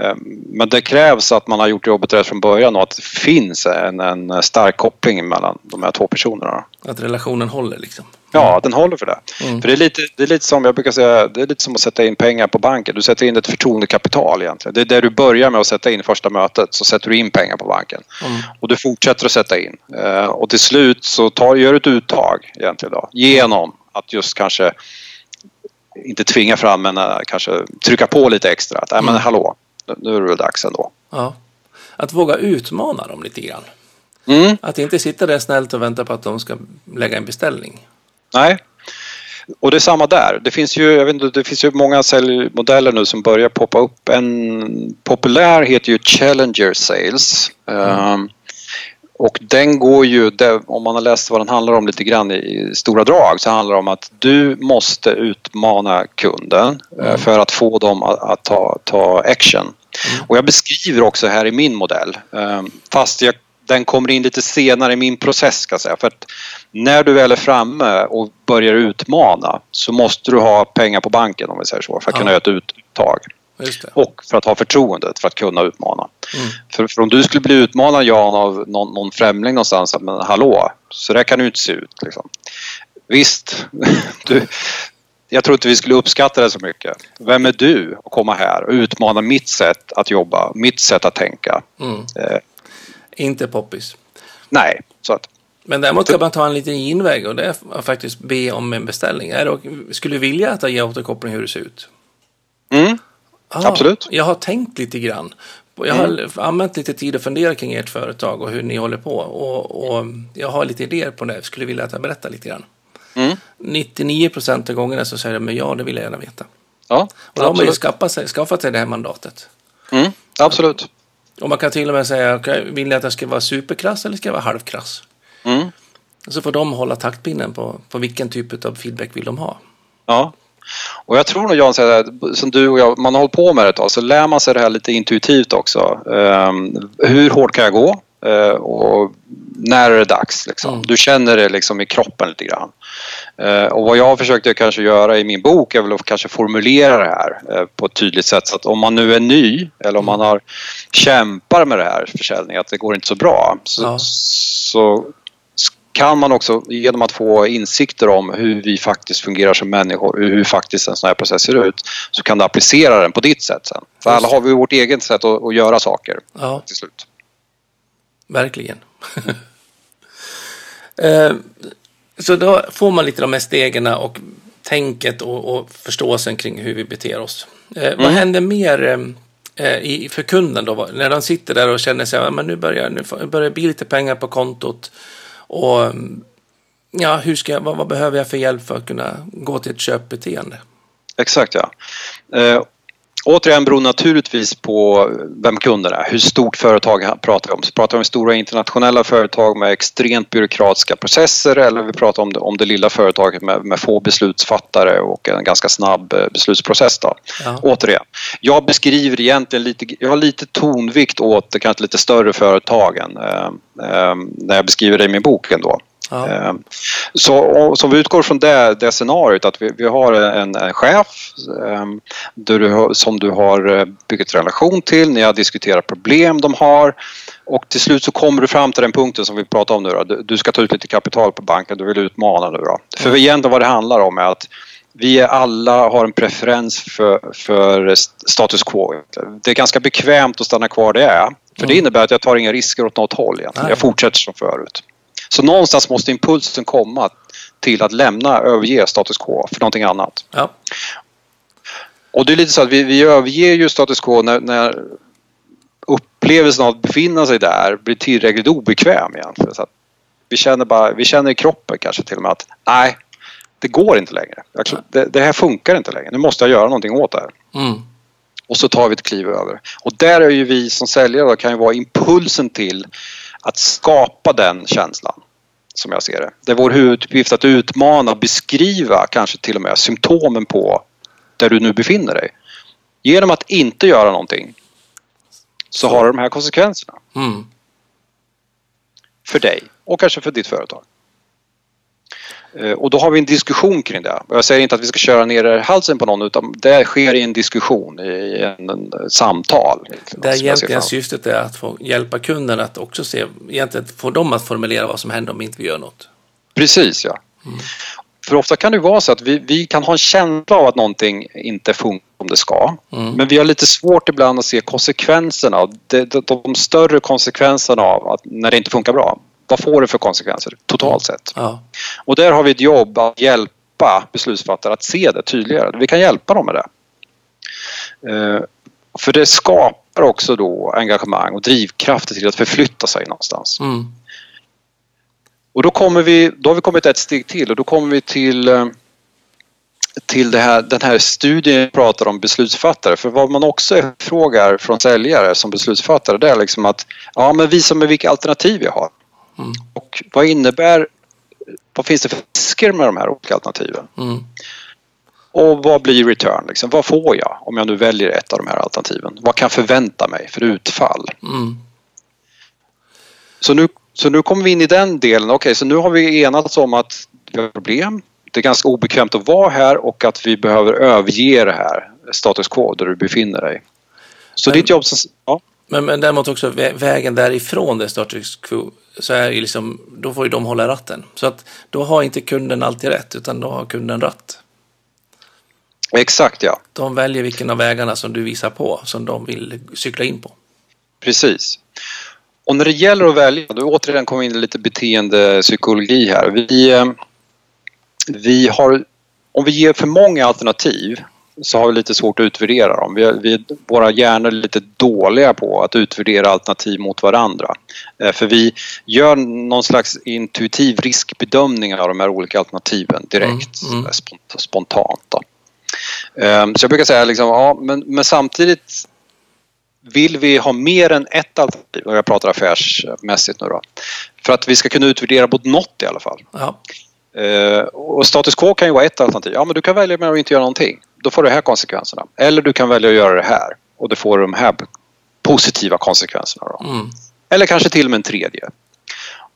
Ehm, men det krävs att man har gjort jobbet rätt från början och att det finns en, en stark koppling mellan de här två personerna. Att relationen håller liksom? Ja, den håller för det. Mm. För det är, lite, det är lite som jag brukar säga, det är lite som att sätta in pengar på banken. Du sätter in ett förtroendekapital egentligen. Det är där du börjar med att sätta in första mötet så sätter du in pengar på banken. Mm. Och du fortsätter att sätta in. Eh, och till slut så tar, gör du ett uttag egentligen då, genom att just kanske inte tvinga fram men uh, kanske trycka på lite extra. Att, mm. men hallå, nu är det väl dags ändå. Ja. Att våga utmana dem lite grann. Mm. Att inte sitta där snällt och vänta på att de ska lägga en beställning. Nej. Och det är samma där. Det finns ju, jag vet inte, det finns ju många säljmodeller nu som börjar poppa upp. En populär heter ju Challenger Sales. Mm. Um, och den går ju, om man har läst vad den handlar om lite grann i stora drag, så handlar det om att du måste utmana kunden eh, mm. för att få dem att, att ta, ta action. Mm. Och jag beskriver också här i min modell, ehm, fast jag, den kommer in lite senare i min process ska jag säga. För att när du väl är framme och börjar utmana så måste du ha pengar på banken om vi säger så för att ja. kunna göra ett uttag. Det. Och för att ha förtroendet för att kunna utmana. Mm. För, för om du skulle bli utmanad Jan av någon, någon främling någonstans, men hallå, så där kan du inte se ut. Liksom. Visst, du, jag tror inte vi skulle uppskatta det så mycket. Vem är du att komma här och utmana mitt sätt att jobba, mitt sätt att tänka? Mm. Inte poppis. nej, så att Men däremot kan man ta en liten genväg och det är faktiskt be om en beställning. Är det, skulle du vilja att jag ger återkoppling hur det ser ut? mm, Ah, Absolut. Jag har tänkt lite grann. Jag har använt lite tid att fundera kring ert företag och hur ni håller på. Och, och jag har lite idéer på det. Skulle vilja att jag berättar lite grann. mm, 99 procent av gångerna så säger de men ja, det vill jag gärna veta. ja, Och då har man ju skaffat sig, skaffat sig det här mandatet. Mm, absolut. Och man kan till och med säga, okay, vill ni att jag ska vara superkrass eller ska jag vara halvkrass? Mm, så får de hålla taktpinnen på, på vilken typ av feedback vill de ha. ja. Och jag tror nog Jan, som du och jag, man har hållit på med det ett tag, så lär man sig det här lite intuitivt också. Ehm, hur hårt kan jag gå? Eh, och när är det dags? Liksom? Mm. Du känner det liksom i kroppen lite grann. Eh, och vad jag försökte kanske göra i min bok är väl att kanske formulera det här eh, på ett tydligt sätt. Så att om man nu är ny eller om man har kämpar med det här försäljning, att det går inte så bra. Så, Ja. så kan man också genom att få insikter om hur vi faktiskt fungerar som människor, hur faktiskt en sån här process ser ut, så kan du applicera den på ditt sätt sen. För alla har vi vårt eget sätt att, att göra saker Ja, till slut. verkligen. Eh, så då får man lite de här stegen och tänket och, och förståelsen kring hur vi beter oss. Eh, Vad Mm. händer mer eh, eh, i, för kunden då? När de sitter där och känner sig, men nu börjar nu börjar det bli lite pengar på kontot. Och mm, ja, hur ska jag, vad, vad behöver jag för hjälp för att kunna gå till ett köpbeteende? Exakt ja. Eh, återigen beror naturligtvis på vem kunden är. Hur stort företag pratar vi om? Så pratar vi om stora internationella företag med extremt byråkratiska processer eller vi pratar om det, om det lilla företaget med, med få beslutsfattare och en ganska snabb eh, beslutsprocess. Då. Ja. Återigen, jag beskriver egentligen lite, jag har lite tonvikt åt det kanske lite större företagen eh, eh, när jag beskriver det i min bok ändå. Ja. Eh, Så och, som vi utgår från det, det scenariot att vi, vi har en, en chef där du, som du har eh, byggt relation till, ni har diskuterat problem de har och till slut så kommer du fram till den punkten som vi pratade om nu då. Du, du ska ta ut lite kapital på banken, du vill utmana nu då. För egentligen vad det handlar om är att vi alla har en preferens för, för status quo. Det är ganska bekvämt att stanna kvar jag är. För det Mm. innebär att jag tar inga risker åt något håll egentligen. Jag fortsätter som förut. Så någonstans måste impulsen komma till att lämna, överge status quo för någonting annat. Ja. Och det är lite så att vi, vi överger ju status quo när, när upplevelsen av att befinna sig där blir tillräckligt obekväm egentligen. Så att vi, känner bara, vi känner i kroppen kanske till och med att nej, det går inte längre. Alltså, Det, det här funkar inte längre. Nu måste jag göra någonting åt det här. Mm. Och så tar vi ett kliv över. Och där är ju vi som säljare då, kan ju vara impulsen till att skapa den känslan. Som jag ser det. Det är vår huvuduppgift att utmana, beskriva kanske till och med symptomen på där du nu befinner dig. Genom att inte göra någonting så har du de här konsekvenserna Mm. för dig och kanske för ditt företag. Eh, Och då har vi en diskussion kring det. Jag säger inte att vi ska köra ner halsen på någon utan det sker i en diskussion, i en, en samtal. Ser egentligen syftet är att få hjälpa kunden att också se, egentligen få dem att formulera vad som händer om inte vi gör något. Precis ja. För ofta kan det vara så att vi, vi kan ha en känsla av att någonting inte funkar som det ska. Mm. Men vi har lite svårt ibland att se konsekvenserna, de, de, de större konsekvenserna av att när det inte funkar bra. Vad får det för konsekvenser totalt sett? Ja. Och där har vi ett jobb att hjälpa beslutsfattare att se det tydligare. Vi kan hjälpa dem med det. Eh, För det skapar också då engagemang och drivkrafter till att förflytta sig någonstans. Mm. Och då, kommer vi, då har vi kommit ett steg till och då kommer vi till, eh, till här, den här studien jag pratar om beslutsfattare. För vad man också frågar från säljare som beslutsfattare det är liksom att ja, men visa mig vilka alternativ jag har. Mm. Och vad innebär, vad finns det för risker med de här olika alternativen? Mm. Och vad blir return? Liksom? Vad får jag om jag nu väljer ett av de här alternativen? Vad kan jag förvänta mig för utfall? Mm. Så nu, så nu kommer vi in i den delen. Okej, så nu har vi enats om att vi har problem. Det är ganska obekvämt att vara här och att vi behöver överge det här. status quo där du befinner dig. Så Men- ditt jobb... som- Ja, Men, men däremot också vä- vägen därifrån det status quo, så är ju liksom, då får ju de hålla ratten. Så att då har inte kunden alltid rätt, utan då har kunden rätt. exakt ja. De väljer vilken av vägarna som du visar på, som de vill cykla in på. Precis. Och när det gäller att välja, då återigen kommer in lite beteendepsykologi här. Vi, eh, vi har, om vi ger för många alternativ så har vi lite svårt att utvärdera dem. Vi, vi, våra hjärnor är lite dåliga på att utvärdera alternativ mot varandra. Eh, För vi gör någon slags intuitiv riskbedömning av de här olika alternativen direkt, Mm, mm. spont- spontant. Då. Eh, Så jag brukar säga liksom, ja, men, men samtidigt vill vi ha mer än ett alternativ, och jag pratar affärsmässigt nu då, för att vi ska kunna utvärdera mot något i alla fall. Ja, Eh, och status quo kan ju vara ett alternativ. Ja, men du kan välja med att inte göra någonting. Då får du de här konsekvenserna. Eller du kan välja att göra det här och då får du de här positiva konsekvenserna. Då. mm. Eller kanske till och med en tredje.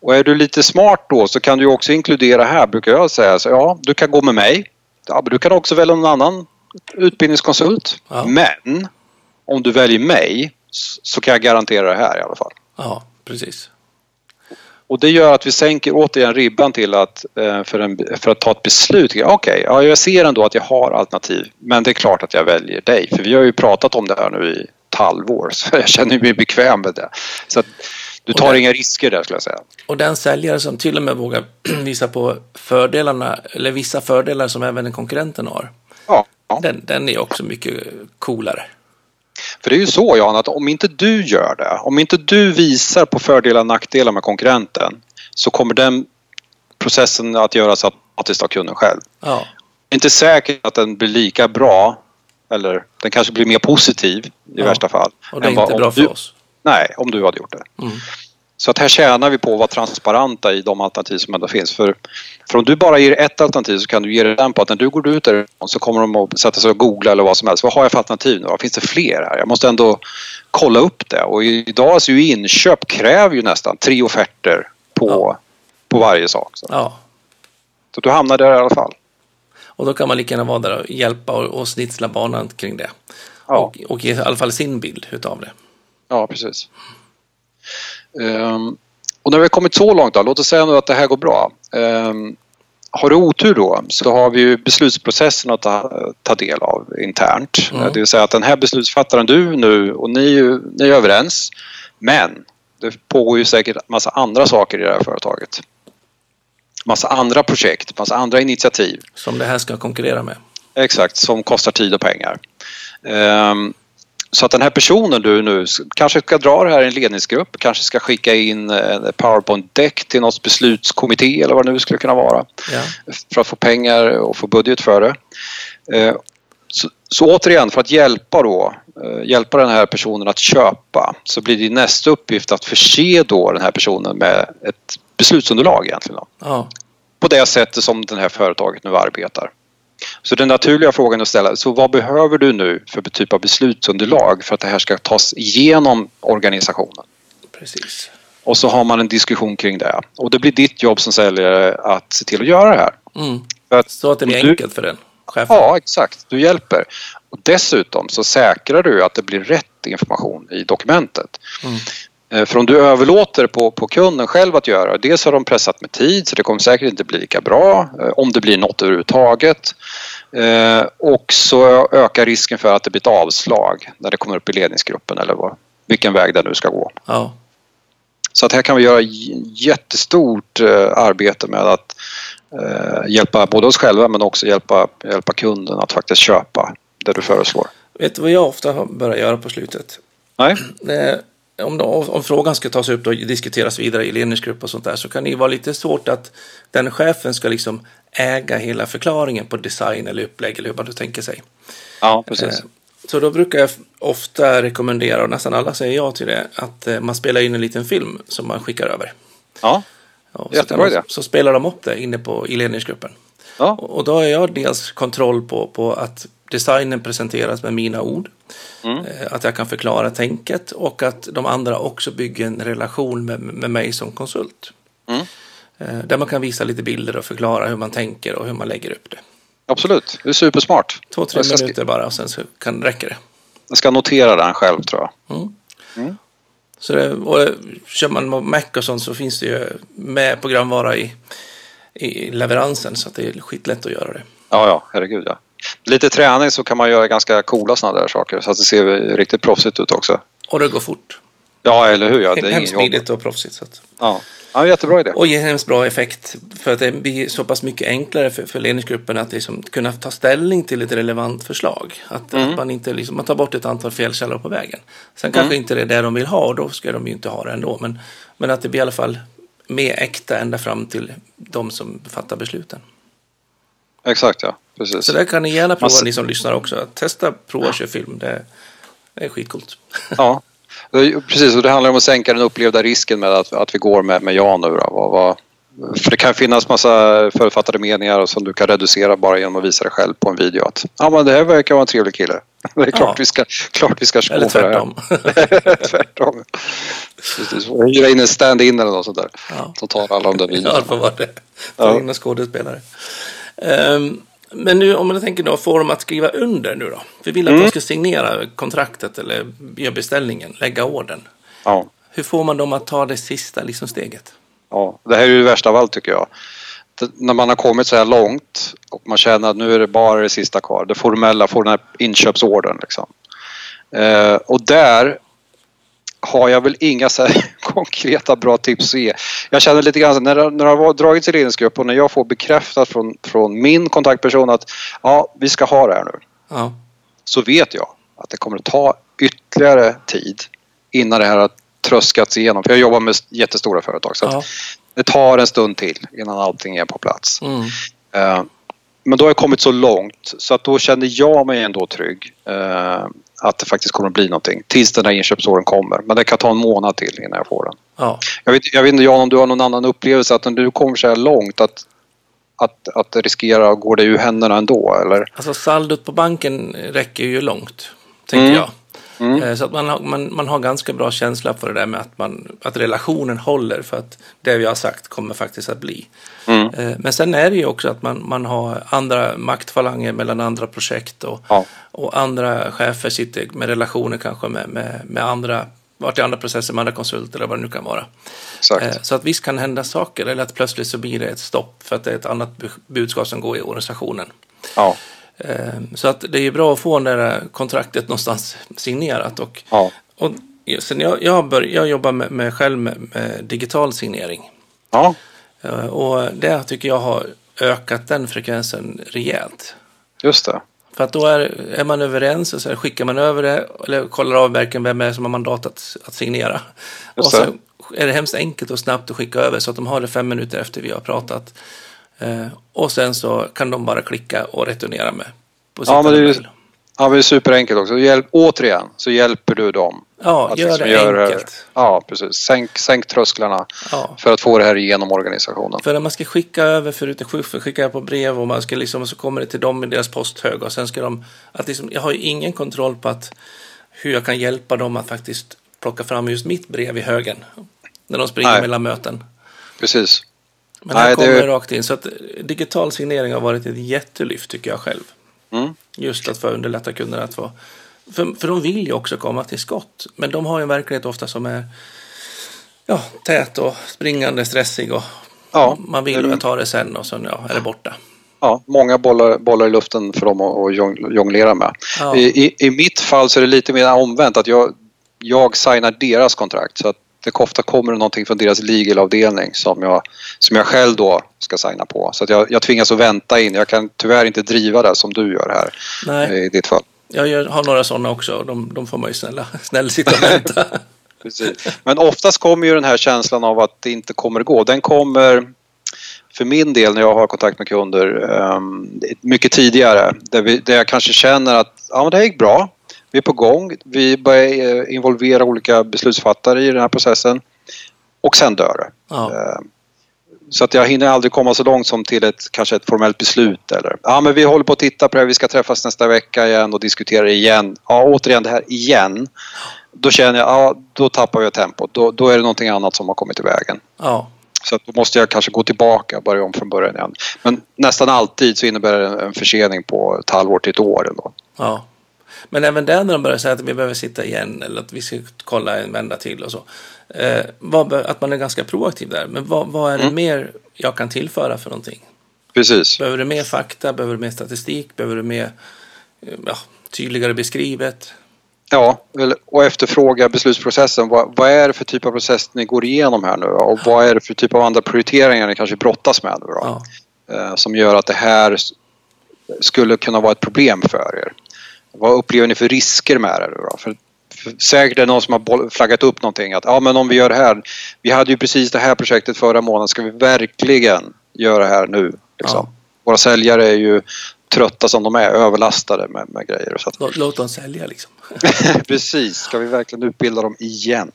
Och är du lite smart då så kan du också inkludera här, brukar jag säga. Så, ja, du kan gå med mig. Ja, men du kan också välja någon annan utbildningskonsult. Ja. Men om du väljer mig så kan jag garantera det här i alla fall. ja precis. Och det gör att vi sänker återigen ribban till att eh, för, en, för att ta ett beslut. Okej, ja, jag ser ändå att jag har alternativ men det är klart att jag väljer dig. För vi har ju pratat om det här nu i ett halvår så jag känner mig bekväm med det. Så att du tar det- inga risker där skulle jag säga. Och den säljare som till och med vågar visa på fördelarna, eller vissa fördelar som även konkurrenten har, Ja, ja. den, den är också mycket coolare. För det är ju så Jan att om inte du gör det, om inte du visar på fördelar och nackdelar med konkurrenten så kommer den processen att göras automatiskt av kunden själv. Ja, Det är inte säkert att den blir lika bra eller den kanske blir mer positiv i Ja. värsta fall. och det är vad- inte bra du, för oss. Nej, om du hade gjort det. Mm. Så att här tjänar vi på att vara transparenta i de alternativ som ändå finns. För, för om du bara ger ett alternativ så kan du ge den på att när du går ut därifrån så kommer de att sätta sig och googla eller vad som helst. Vad har jag för alternativ nu? Finns det fler här? Jag måste ändå kolla upp det. Och idag så är ju inköp kräver ju nästan tre offerter på, Ja. på varje sak. Så. Ja, så du hamnar där i alla fall. och då kan man lika gärna vara där och hjälpa och, och snitsla banan kring det. Ja. Och, och ge i alla fall sin bild utav det. Ja, precis. Ehm, och när vi har kommit så långt då, låt oss säga nu att det här går bra. Ehm, har du otur då så har vi ju beslutsprocessen att ta, ta del av internt. Mm. Det vill säga att den här beslutsfattaren du nu och ni, ni är överens. Men det pågår ju säkert massa andra saker i det här företaget. Massa andra projekt, massa andra initiativ. Som det här ska konkurrera med. Exakt, som kostar tid och pengar. Ehm, så att den här personen du nu kanske ska dra det här i en ledningsgrupp, kanske ska skicka in en powerpoint-deck till något beslutskommitté eller vad det nu skulle kunna vara Ja, för att få pengar och få budget för det. Eh, Så, så återigen, för att hjälpa, då, eh, hjälpa den här personen att köpa så blir det nästa uppgift att förse då den här personen med ett beslutsunderlag egentligen. Då ja, på det sättet som det här företaget nu arbetar. Så den naturliga frågan att ställa, så vad behöver du nu för typ av beslutsunderlag för att det här ska tas igenom organisationen? precis. Och så har man en diskussion kring det. Och det blir ditt jobb som säljare att se till att göra det här. Mm. Att, Så att det blir du- enkelt för den chefen. Ja, exakt. Du hjälper. Och dessutom så säkrar du att det blir rätt information i dokumentet. Mm. Eh, För om du överlåter på, på kunden själv att göra, dels har de pressat med tid så det kommer säkert inte bli lika bra eh, om det blir något överhuvudtaget. Eh, Och så ökar risken för att det blir ett avslag när det kommer upp i ledningsgruppen eller vad, vilken väg det nu ska gå. Ja, Så att här kan vi göra jättestort eh, arbete med att eh, hjälpa både oss själva men också hjälpa, hjälpa kunden att faktiskt köpa det du föreslår. vet du vad jag ofta har börjat göra på slutet? Nej? Om, om frågan ska tas upp och diskuteras vidare i ledningsgrupp och sånt där så kan det vara lite svårt att den chefen ska liksom äga hela förklaringen på design eller upplägg eller hur man nu tänker sig. Ja, precis. Eh, Så då brukar jag ofta rekommendera, och nästan alla säger ja till det, att eh, man spelar in en liten film som man skickar över. Ja, Jättebra idé. så spelar de upp det inne på, i ledningsgruppen. ja, Och, och då har jag dels kontroll på, på att designen presenteras med mina ord. Mm. Eh, Att jag kan förklara tänket och att de andra också bygger en relation med, med mig som konsult. Mm. Eh, Där man kan visa lite bilder och förklara hur man tänker och hur man lägger upp det. Absolut, det är supersmart. Två, tre minuter bara och sen så kan, räcker det. Jag ska notera den själv tror jag. Så det, och eh, kör man Mac och sånt så finns det ju med programvara i, i leveransen så att det är skitlätt att göra det. Ja, ja, herregud ja. Lite träning så kan man göra ganska coola sådana där saker så att det ser riktigt proffsigt ut också. Och det går fort. Ja, eller hur? Ja, det är Hemskt smidigt och proffsigt. Så att. Ja. ja, jättebra idé. Och ger hemskt bra effekt för att det blir så pass mycket enklare för, för ledningsgruppen att liksom kunna ta ställning till ett relevant förslag. Att, Mm. att man inte liksom, man tar bort ett antal felkällor på vägen. Sen kanske Mm. inte det är det de vill ha och då ska de ju inte ha det ändå. Men, men att det blir i alla fall mer äkta ända fram till de som fattar besluten. Exakt ja, precis. Så där kan ni gärna prova, Massa- ni som lyssnar också. Testa, prova, kör film. Det, är skitcoolt. Ja, precis. Och det handlar om att sänka den upplevda risken med att, att vi går med, med ja nu. Då. Vad, vad, för det kan finnas massa förutfattade meningar som du kan reducera bara genom att visa dig själv på en video. Att ja, men det här verkar vara en trevlig kille. Det är klart Ja. vi ska, klart vi ska gå Eller tvärtom. tvärtom. Hyra in en stand-in eller något sånt där. Ja. Som tar alla de där Ja, det får vara det. Ta in skådespelare. Ehm, men nu om man tänker då, få dem att skriva under nu då? Vi vill att Mm. de ska signera kontraktet eller göra beställningen, lägga orden. Ja. Hur får man dem att ta det sista liksom, steget? Ja, det här är ju det värsta av allt tycker jag. Det, när man har kommit så här långt och man känner att nu är det bara det sista kvar. Det formella, får den här inköpsordern liksom. Eh, och där har jag väl inga så konkreta bra tips att ge. Jag känner lite grann när det, när det har dragits till ledningsgrupp och när jag får bekräftat från, från min kontaktperson att ja, vi ska ha det här nu. Ja, Så vet jag att det kommer att ta ytterligare tid innan det här har tröskats igenom. För jag jobbar med jättestora företag. Så ja. det tar en stund till innan allting är på plats. Mm. Eh, Men då har jag kommit så långt så att då känner jag mig ändå trygg eh, att det faktiskt kommer att bli någonting tills den här inköpsåren kommer. Men det kan ta en månad till innan jag får den. ja. Jag vet, jag vet inte Jan om du har någon annan upplevelse att när du kommer så här långt att, att, att det riskerar att gå dig ur händerna ändå eller? Alltså saldot på banken räcker ju långt, tänker Mm. jag. Mm. Eh, Så att man har, man, man har ganska bra känsla för det där med att, man, att relationen håller för att det vi har sagt kommer faktiskt att bli. Mm. Eh, Men sen är det ju också att man, man har andra maktfalanger mellan andra projekt och, Ja. och andra chefer sitter med relationer kanske med, med, med andra, vart i andra processer med andra konsulter eller vad det nu kan vara. Exakt. Eh, Så att visst kan hända saker eller att plötsligt så blir det ett stopp för att det är ett annat bu- budskap som går i organisationen. Ja. Eh, Så att det är bra att få det där kontraktet någonstans signerat. Och, Ja. och sen jag, jag, bör, jag jobbar med, med själv med, med digital signering. Ja. Eh, Och det tycker jag har ökat den frekvensen rejält. Just det. För att då är, är man överens och så skickar man över det eller kollar av verkligen vem är som har mandat att, att signera. Just och så är det hemskt enkelt och snabbt att skicka över så att de har det fem minuter efter vi har pratat. Eh, och sen så kan de bara klicka och returnera med. På Ja, men det är ju-. Ja, det är superenkelt också. Hjälp, återigen så hjälper du dem. Ja, att gör liksom det göra- enkelt. Ja, precis. Sänk, sänk trösklarna Ja. för att få det här igenom organisationen. För när man ska skicka över förut, skicka skicka på brev och man ska liksom, så kommer det till dem i deras posthög och sen ska de, att liksom, jag har ju ingen kontroll på att hur jag kan hjälpa dem att faktiskt plocka fram just mitt brev i högen. När de springer Nej. mellan möten. Precis. Men här Nej, kommer det- rakt in. Så att digital signering har varit ett jättelyft tycker jag själv. Mm. Just att få underlätta kunderna att få... För, för de vill ju också komma till skott. Men de har ju en verklighet ofta som är ja, tät och springande, stressig och Ja, man vill det- ju ta det sen och sen ja, är det borta. Ja, många bollar, bollar i luften för dem att, att jong- jonglera med. Ja. I, i, I mitt fall så är det lite mer omvänt att jag, jag signar deras kontrakt. Så att det ofta kommer det någonting från deras legalavdelning som jag, som jag själv då ska signa på. Så jag, jag tvingas att vänta in. Jag kan tyvärr inte driva det som du gör här Nej, i ditt fall. jag har några sådana också och de, de får man ju snälla, snälla sitta och vänta. Precis. Men oftast kommer ju den här känslan av att det inte kommer gå. Den kommer för min del när jag har kontakt med kunder um, mycket tidigare. Där, vi, där jag kanske känner att ja, men det gick bra. Vi är på gång. Vi börjar eh, involvera olika beslutsfattare i den här processen. Och sen dör det. Ja, Eh, Så att jag hinner aldrig komma så långt som till ett, kanske ett formellt beslut. Eller, ja men vi håller på att titta på det här, vi ska träffas nästa vecka igen och diskutera det igen. Ja, återigen det här igen. Då känner jag, ja då tappar jag tempot. Då, då är det någonting annat som har kommit i vägen. ja. Så att då måste jag kanske gå tillbaka och börja om från början igen. Men nästan alltid så innebär det en försening på ett halvår till ett år ändå. Ja. Men även där när de börjar säga att vi behöver sitta igen eller att vi ska kolla en vända till och så. Eh, vad, att man är ganska proaktiv där. Men vad, vad är det Mm. mer jag kan tillföra för någonting? Precis. Behöver du mer fakta? Behöver du mer statistik? Behöver du mer eh, ja, tydligare beskrivet? Ja, och efterfråga beslutsprocessen. Vad, vad är det för typ av process ni går igenom här nu? Och vad är det för typ av andra prioriteringar ni kanske brottas med nu då? Ja. Eh, som gör att det här skulle kunna vara ett problem för er. Vad upplever ni för risker med det? Då? För, för säkert är det någon som har flaggat upp någonting att ja men om vi gör det här. Vi hade ju precis det här projektet förra månaden. Ska vi verkligen göra det här nu? Liksom? Ja. Våra säljare är ju trötta som de är, överlastade med, med grejer. Så att, Låt, låt dem sälja liksom. Precis, ska vi verkligen utbilda dem igen?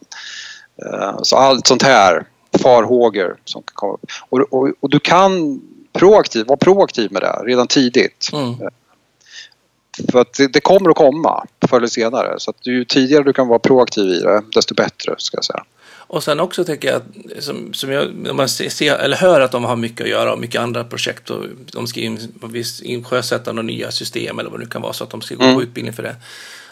Eh, Så allt sånt här, farhågor som kan komma upp. Och, och, och du kan proaktiv, vara proaktiv med det redan tidigt. Mm. För att det, det kommer att komma förr eller senare. Så att ju tidigare du kan vara proaktiv i det, desto bättre ska jag säga. Och sen också tycker jag att, som, som jag, när man ser, eller hör att de har mycket att göra och mycket andra projekt och de ska in, in, sjösätta några nya system eller vad det nu kan vara så att de ska gå Mm. på utbildning för det.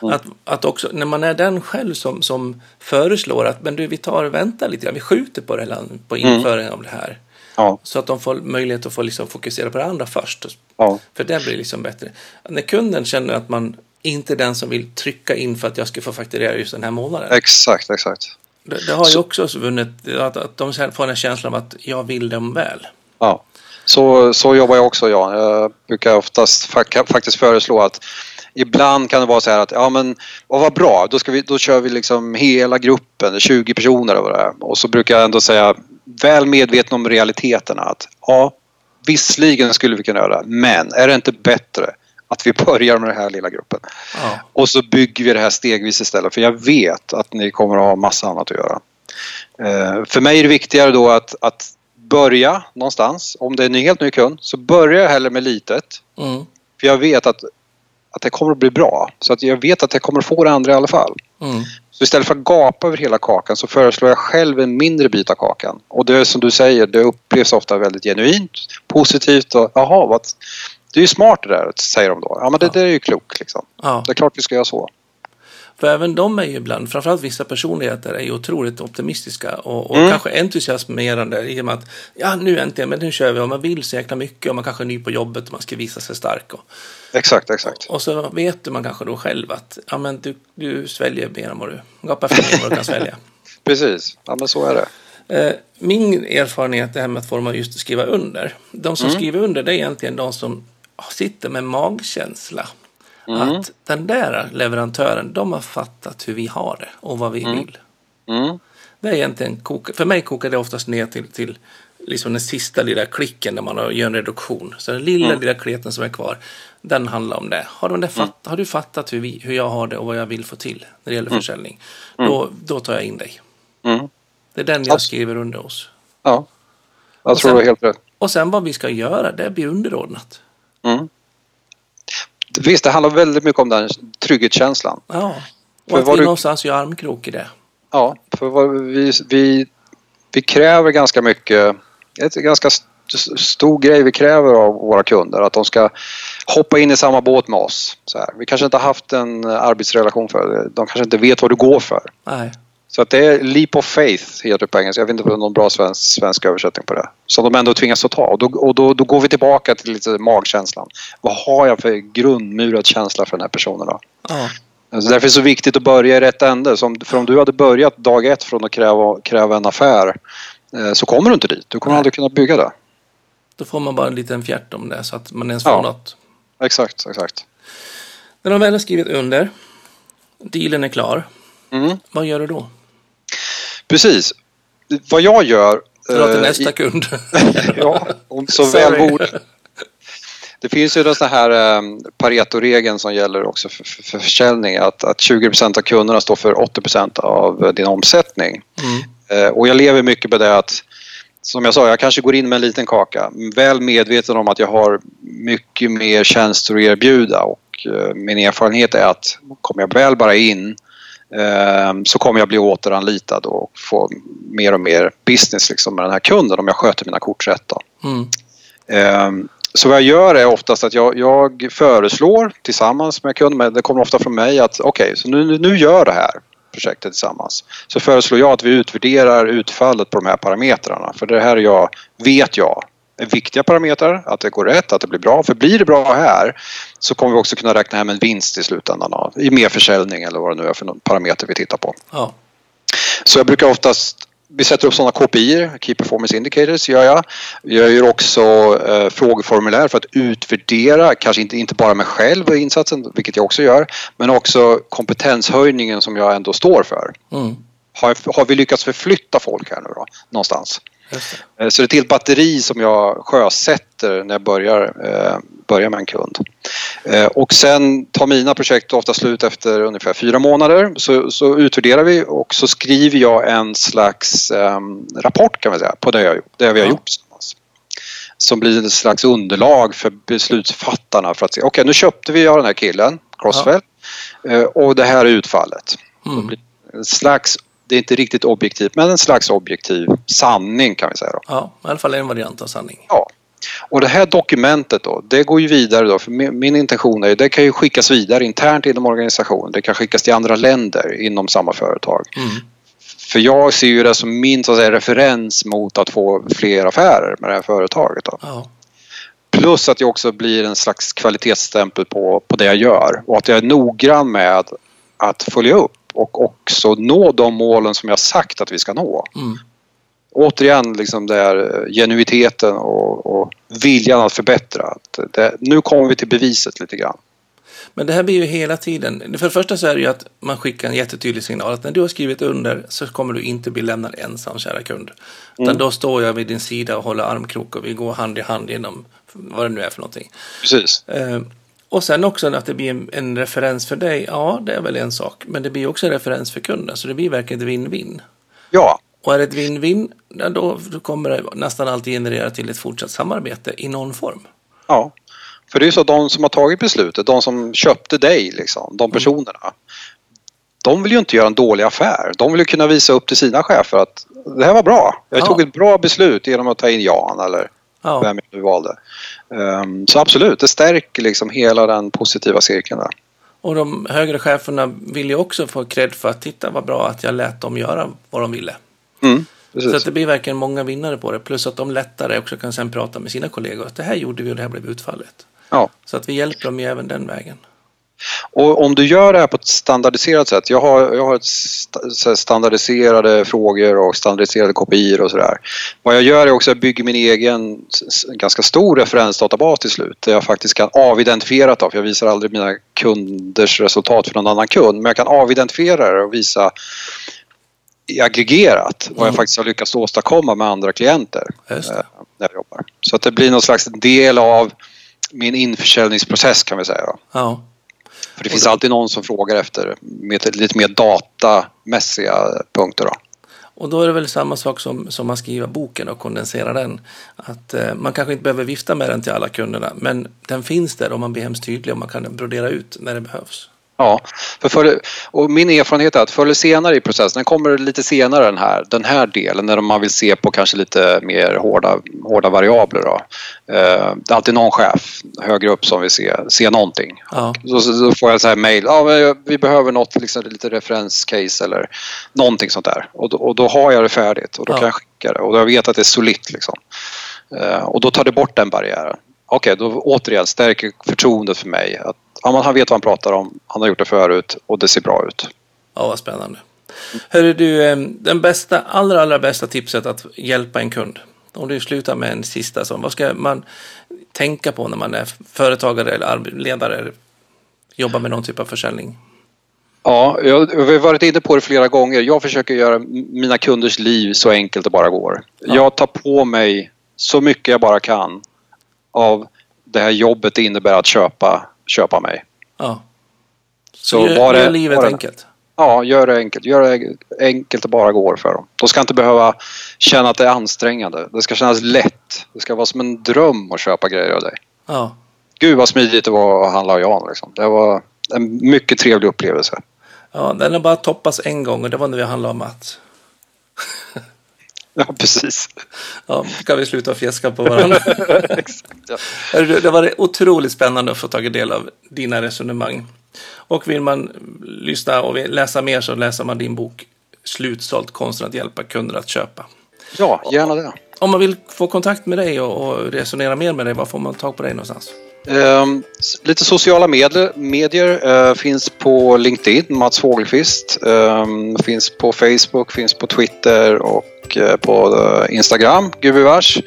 Att, att också, när man är den själv som, som föreslår att men du, vi tar och väntar lite grann, vi skjuter på, det, här, på införingen av det här. Ja, Så att de får möjlighet att få liksom fokusera på det andra först. ja, För det blir liksom bättre. När kunden känner att man inte är den som vill trycka in för att jag ska få fakturera just den här månaden. exakt, exakt. Det, det har ju också vunnit att, att de får en känsla av att jag vill dem väl. Ja. Så, så jobbar jag också, Jan. Jag brukar oftast fa- faktiskt föreslå att ibland kan det vara så här att ja men vad var bra, då, ska vi, då kör vi liksom hela gruppen, 20 personer vad det. Och så brukar jag ändå säga, väl medveten om realiteterna att ja, visserligen skulle vi kunna göra det, men är det inte bättre att vi börjar med den här lilla gruppen? Ja. Och så bygger vi det här stegvis istället för jag vet att ni kommer att ha massa annat att göra. Eh, för mig är det viktigare då att, att börja någonstans. Om det är en helt ny kund så börjar jag hellre med litet. Mm. För jag vet att, att det kommer att bli bra. Så att jag vet att jag kommer att få det andra i alla fall. Mm. Så istället för att gapa över hela kakan så föreslår jag själv en mindre bit av kakan. Och det är som du säger, det upplevs ofta väldigt genuint, positivt och jaha, vad, det är ju smart det där, säger de då. Ja men det, Ja. det är ju klokt liksom. Ja. Det är klart vi ska göra så. För även de är ju ibland, framförallt vissa personligheter, är ju otroligt optimistiska och, och Mm. kanske entusiasmerande i och med att ja, nu äntligen, men nu kör vi och man vill så jäkla mycket och man kanske är ny på jobbet och man ska visa sig stark. Och, Exakt, exakt. och så vet man kanske då själv att ja, men du, du sväljer mer än vad du gapar för mer än vad du kan svälja. Precis, ja men så är det. Eh, Min erfarenhet det här med att få dem att just skriva under. De som Mm. skriver under det är egentligen de som sitter med magkänsla. Mm. Att den där leverantören, de har fattat hur vi har det och vad vi vill. Mm. Det är egentligen, koka- för mig kokar det oftast ner till, till liksom den sista lilla klicken när man har- gör en reduktion. Så den lilla, lilla kleten som är kvar, den handlar om det. Har, de det fatt, har du fattat hur, vi, hur jag har det och vad jag vill få till när det gäller försäljning, då, då tar jag in dig. Mm. Det är den jag skriver under hos. Ja, jag tror du är helt rätt. Och sen vad vi ska göra, det blir underordnat. Mm. Visst, det handlar väldigt mycket om den trygghetskänslan. Ja. För Och att vad vi du- någonstans gör armkrok i det. Ja, för vi, vi, vi kräver ganska mycket, ett ganska st- stor grej vi kräver av våra kunder, att de ska hoppa in i samma båt med oss. Så här. Vi kanske inte har haft en arbetsrelation för de kanske inte vet vad du går för. Nej. Så att det är leap of faith heter det på engelska. Jag vet inte om det är någon bra svensk, svensk översättning på det. Som de ändå tvingas att ta. Och, då, och då, då går vi tillbaka till lite magkänslan. Vad har jag för grundmurad känsla för den här personen då? Ja. Alltså därför är det så viktigt att börja i rätt ände. Så om, för om du hade börjat dag ett från att kräva, kräva en affär eh, så kommer du inte dit. Du kommer Nej. aldrig kunna bygga det. Då får man bara en liten fjärt om det så att man ens får Ja. något. Exakt, exakt. När de väl har skrivit under, dealen är klar, Mm. vad gör du då? Precis. Vad jag gör... Dra till eh, nästa i- kund. Ja, om så Sorry. väl borde. Det finns ju den sån här eh, Pareto-regeln som gäller också för, för, för försäljning. Att, att 20 av kunderna står för 80% av eh, din omsättning. Mm. Eh, och jag lever mycket med det att som jag sa, jag kanske går in med en liten kaka. Väl medveten om att jag har mycket mer tjänster att erbjuda och eh, min erfarenhet är att kommer jag väl bara in så kommer jag bli återanlitad och få mer och mer business liksom med den här kunden om jag sköter mina kort rätt. Mm. Eh, så vad jag gör är oftast att jag, jag föreslår tillsammans med kunden, men det kommer ofta från mig att okej, okay, så nu, nu gör det här projektet tillsammans. Så föreslår jag att vi utvärderar utfallet på de här parametrarna. För det här jag, vet jag viktiga parametrar, att det går rätt, att det blir bra. För blir det bra här så kommer vi också kunna räkna hem en vinst i slutändan av, i mer försäljning eller vad det nu är för någon parameter vi tittar på. Ja. Så jag brukar oftast vi sätter upp sådana KPI, Key Performance Indicators gör jag. Jag gör också eh, frågeformulär för att utvärdera, kanske inte, inte bara mig själv och insatsen, vilket jag också gör, men också kompetenshöjningen som jag ändå står för. Mm. Har, har vi lyckats förflytta folk här nu då, någonstans? Det. Så det är ett helt batteri som jag sjösätter när jag börjar, eh, börjar med en kund. Eh, och sen tar mina projekt ofta slut efter ungefär fyra månader. Så, så utvärderar vi och så skriver jag en slags eh, rapport kan man säga på det, jag, det vi har ja. gjort tillsammans. Som blir ett slags underlag för beslutsfattarna för att se, okej okay, nu köpte vi av den här killen, Crossfell, ja. och det här är utfallet. Mm. En slags det är inte riktigt objektivt men en slags objektiv sanning kan vi säga. Då. Ja, i alla fall en variant av sanning. Ja. Och det här dokumentet då, det går ju vidare då, för min, intention är det kan ju skickas vidare internt inom organisationen, det kan skickas till andra länder inom samma företag. Mm. För jag ser ju det som min så att säga, referens mot att få fler affärer med det här företaget. Då. Ja. Plus att jag också blir en slags kvalitetsstämpel på, på det jag gör och att jag är noggrann med att följa upp och också nå de målen som jag sagt att vi ska nå. Mm. Återigen liksom där genuiteten och, och viljan att förbättra. Det, nu kommer vi till beviset lite grann. Men det här blir ju hela tiden. För det första så är det ju att man skickar en jättetydlig signal att när du har skrivit under så kommer du inte bli lämnad ensam, kära kund. Utan mm. då står jag vid din sida och håller armkrok och vi går hand i hand genom vad det nu är för någonting. Precis. Och sen också att det blir en, en, referens för dig, ja det är väl en sak. Men det blir också en referens för kunden, så det blir verkligen ett win-win. Ja. Och är det ett win-win, då, kommer det nästan alltid generera till ett fortsatt samarbete i någon form. Ja, för det är ju så de som har tagit beslutet, de som köpte dig, liksom, de mm. personerna. Mm. De vill ju inte göra en dålig affär. De vill ju kunna visa upp till sina chefer att det här var bra. Jag ja. tog ett bra beslut genom att ta in Jan eller ja. vem jag nu valde. Um, så absolut, det stärker liksom hela den positiva cirkeln där. Och de högre cheferna vill ju också få cred för att titta vad bra att jag lät dem göra vad de ville. Mm, så att det blir verkligen många vinnare på det. Plus att de lättare också kan sen prata med sina kollegor. Att det här gjorde vi och det här blev utfallet. Ja. Så att vi hjälper dem ju även den vägen. Och om du gör det här på ett standardiserat sätt. Jag har, jag har ett standardiserade frågor och standardiserade kopior och sådär. Vad jag gör är också att jag bygger min egen ganska stor referensdatabas till slut. Där jag faktiskt kan avidentifiera det. För jag visar aldrig mina kunders resultat för någon annan kund. Men jag kan avidentifiera det och visa aggregerat vad jag mm. faktiskt har lyckats åstadkomma med andra klienter. Eh, när jag jobbar. Så att det blir någon slags del av min införsäljningsprocess kan vi säga. Ja. För det finns alltid någon som frågar efter med lite mer datamässiga punkter. Då. Och då är det väl samma sak som, som att skriva boken och kondensera den. Att eh, man kanske inte behöver vifta med den till alla kunderna, men den finns där och man blir hemskt tydlig och man kan brodera ut när det behövs. Ja, för, för och min erfarenhet är att förr eller senare i processen, den kommer lite senare den här, den här delen när man vill se på kanske lite mer hårda, hårda variabler. Då. Eh, det är alltid någon chef högre upp som vill se, se någonting. Ja. Så, så, så, får jag så här mail, ja, vi behöver något, liksom, lite referenscase eller någonting sånt där. Och då, och då har jag det färdigt och då ja. kan jag skicka det och jag vet att det är solitt. Liksom. Eh, och då tar det bort den barriären. Okej, okay, då återigen stärker förtroendet för mig. Att ja, han vet vad han pratar om, han har gjort det förut och det ser bra ut. Ja, vad spännande. Hörru du, eh, den bästa, allra, allra bästa tipset att hjälpa en kund. Om du slutar med en sista sån, vad ska man tänka på när man är företagare eller ledare, jobbar med någon typ av försäljning? Ja, jag, vi har varit inne på det flera gånger. Jag försöker göra mina kunders liv så enkelt det bara går. Ja. Jag tar på mig så mycket jag bara kan av det här jobbet det innebär att köpa köpa mig. Ja. Så, så gör, bara, gör livet bara, enkelt? Ja, gör det enkelt. Gör det enkelt det bara går för dem. De ska inte behöva känna att det är ansträngande. Det ska kännas lätt. Det ska vara som en dröm att köpa grejer av dig. Ja. Gud vad smidigt det var att handla av Jan. Liksom. Det var en mycket trevlig upplevelse. Ja, den har bara toppats en gång och det var när vi handlade om Mats. Ja, precis. Ja, kan vi sluta fjäska på varandra. Exakt, ja. Det var otroligt spännande att få ta del av dina resonemang. Och vill man lyssna och läsa mer så läser man din bok Slutsålt konsten att hjälpa kunder att köpa. ja, gärna det. Om man vill få kontakt med dig och, och resonera mer med dig, var får man tag på dig någonstans? Ehm, lite sociala medier, medier eh, finns på LinkedIn, Mats Fogelqvist. Ehm, finns på Facebook, finns på Twitter och eh, på eh, Instagram, gubevars.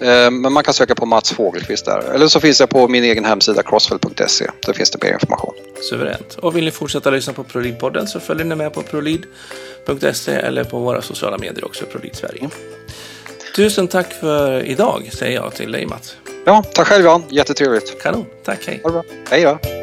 Ehm, men man kan söka på Mats Fogelqvist där. Eller så finns jag på min egen hemsida crossfell.se. Där finns det mer information. Suveränt. Och vill ni fortsätta lyssna på ProLid-podden så följer ni med på prolid.se eller på våra sociala medier också, ProLid Sverige. Tusen tack för idag, säger jag till dig Mats. Ja, tack själv Jan, jättetrevligt. Kanon, tack, hej. Ha det bra. Hej då.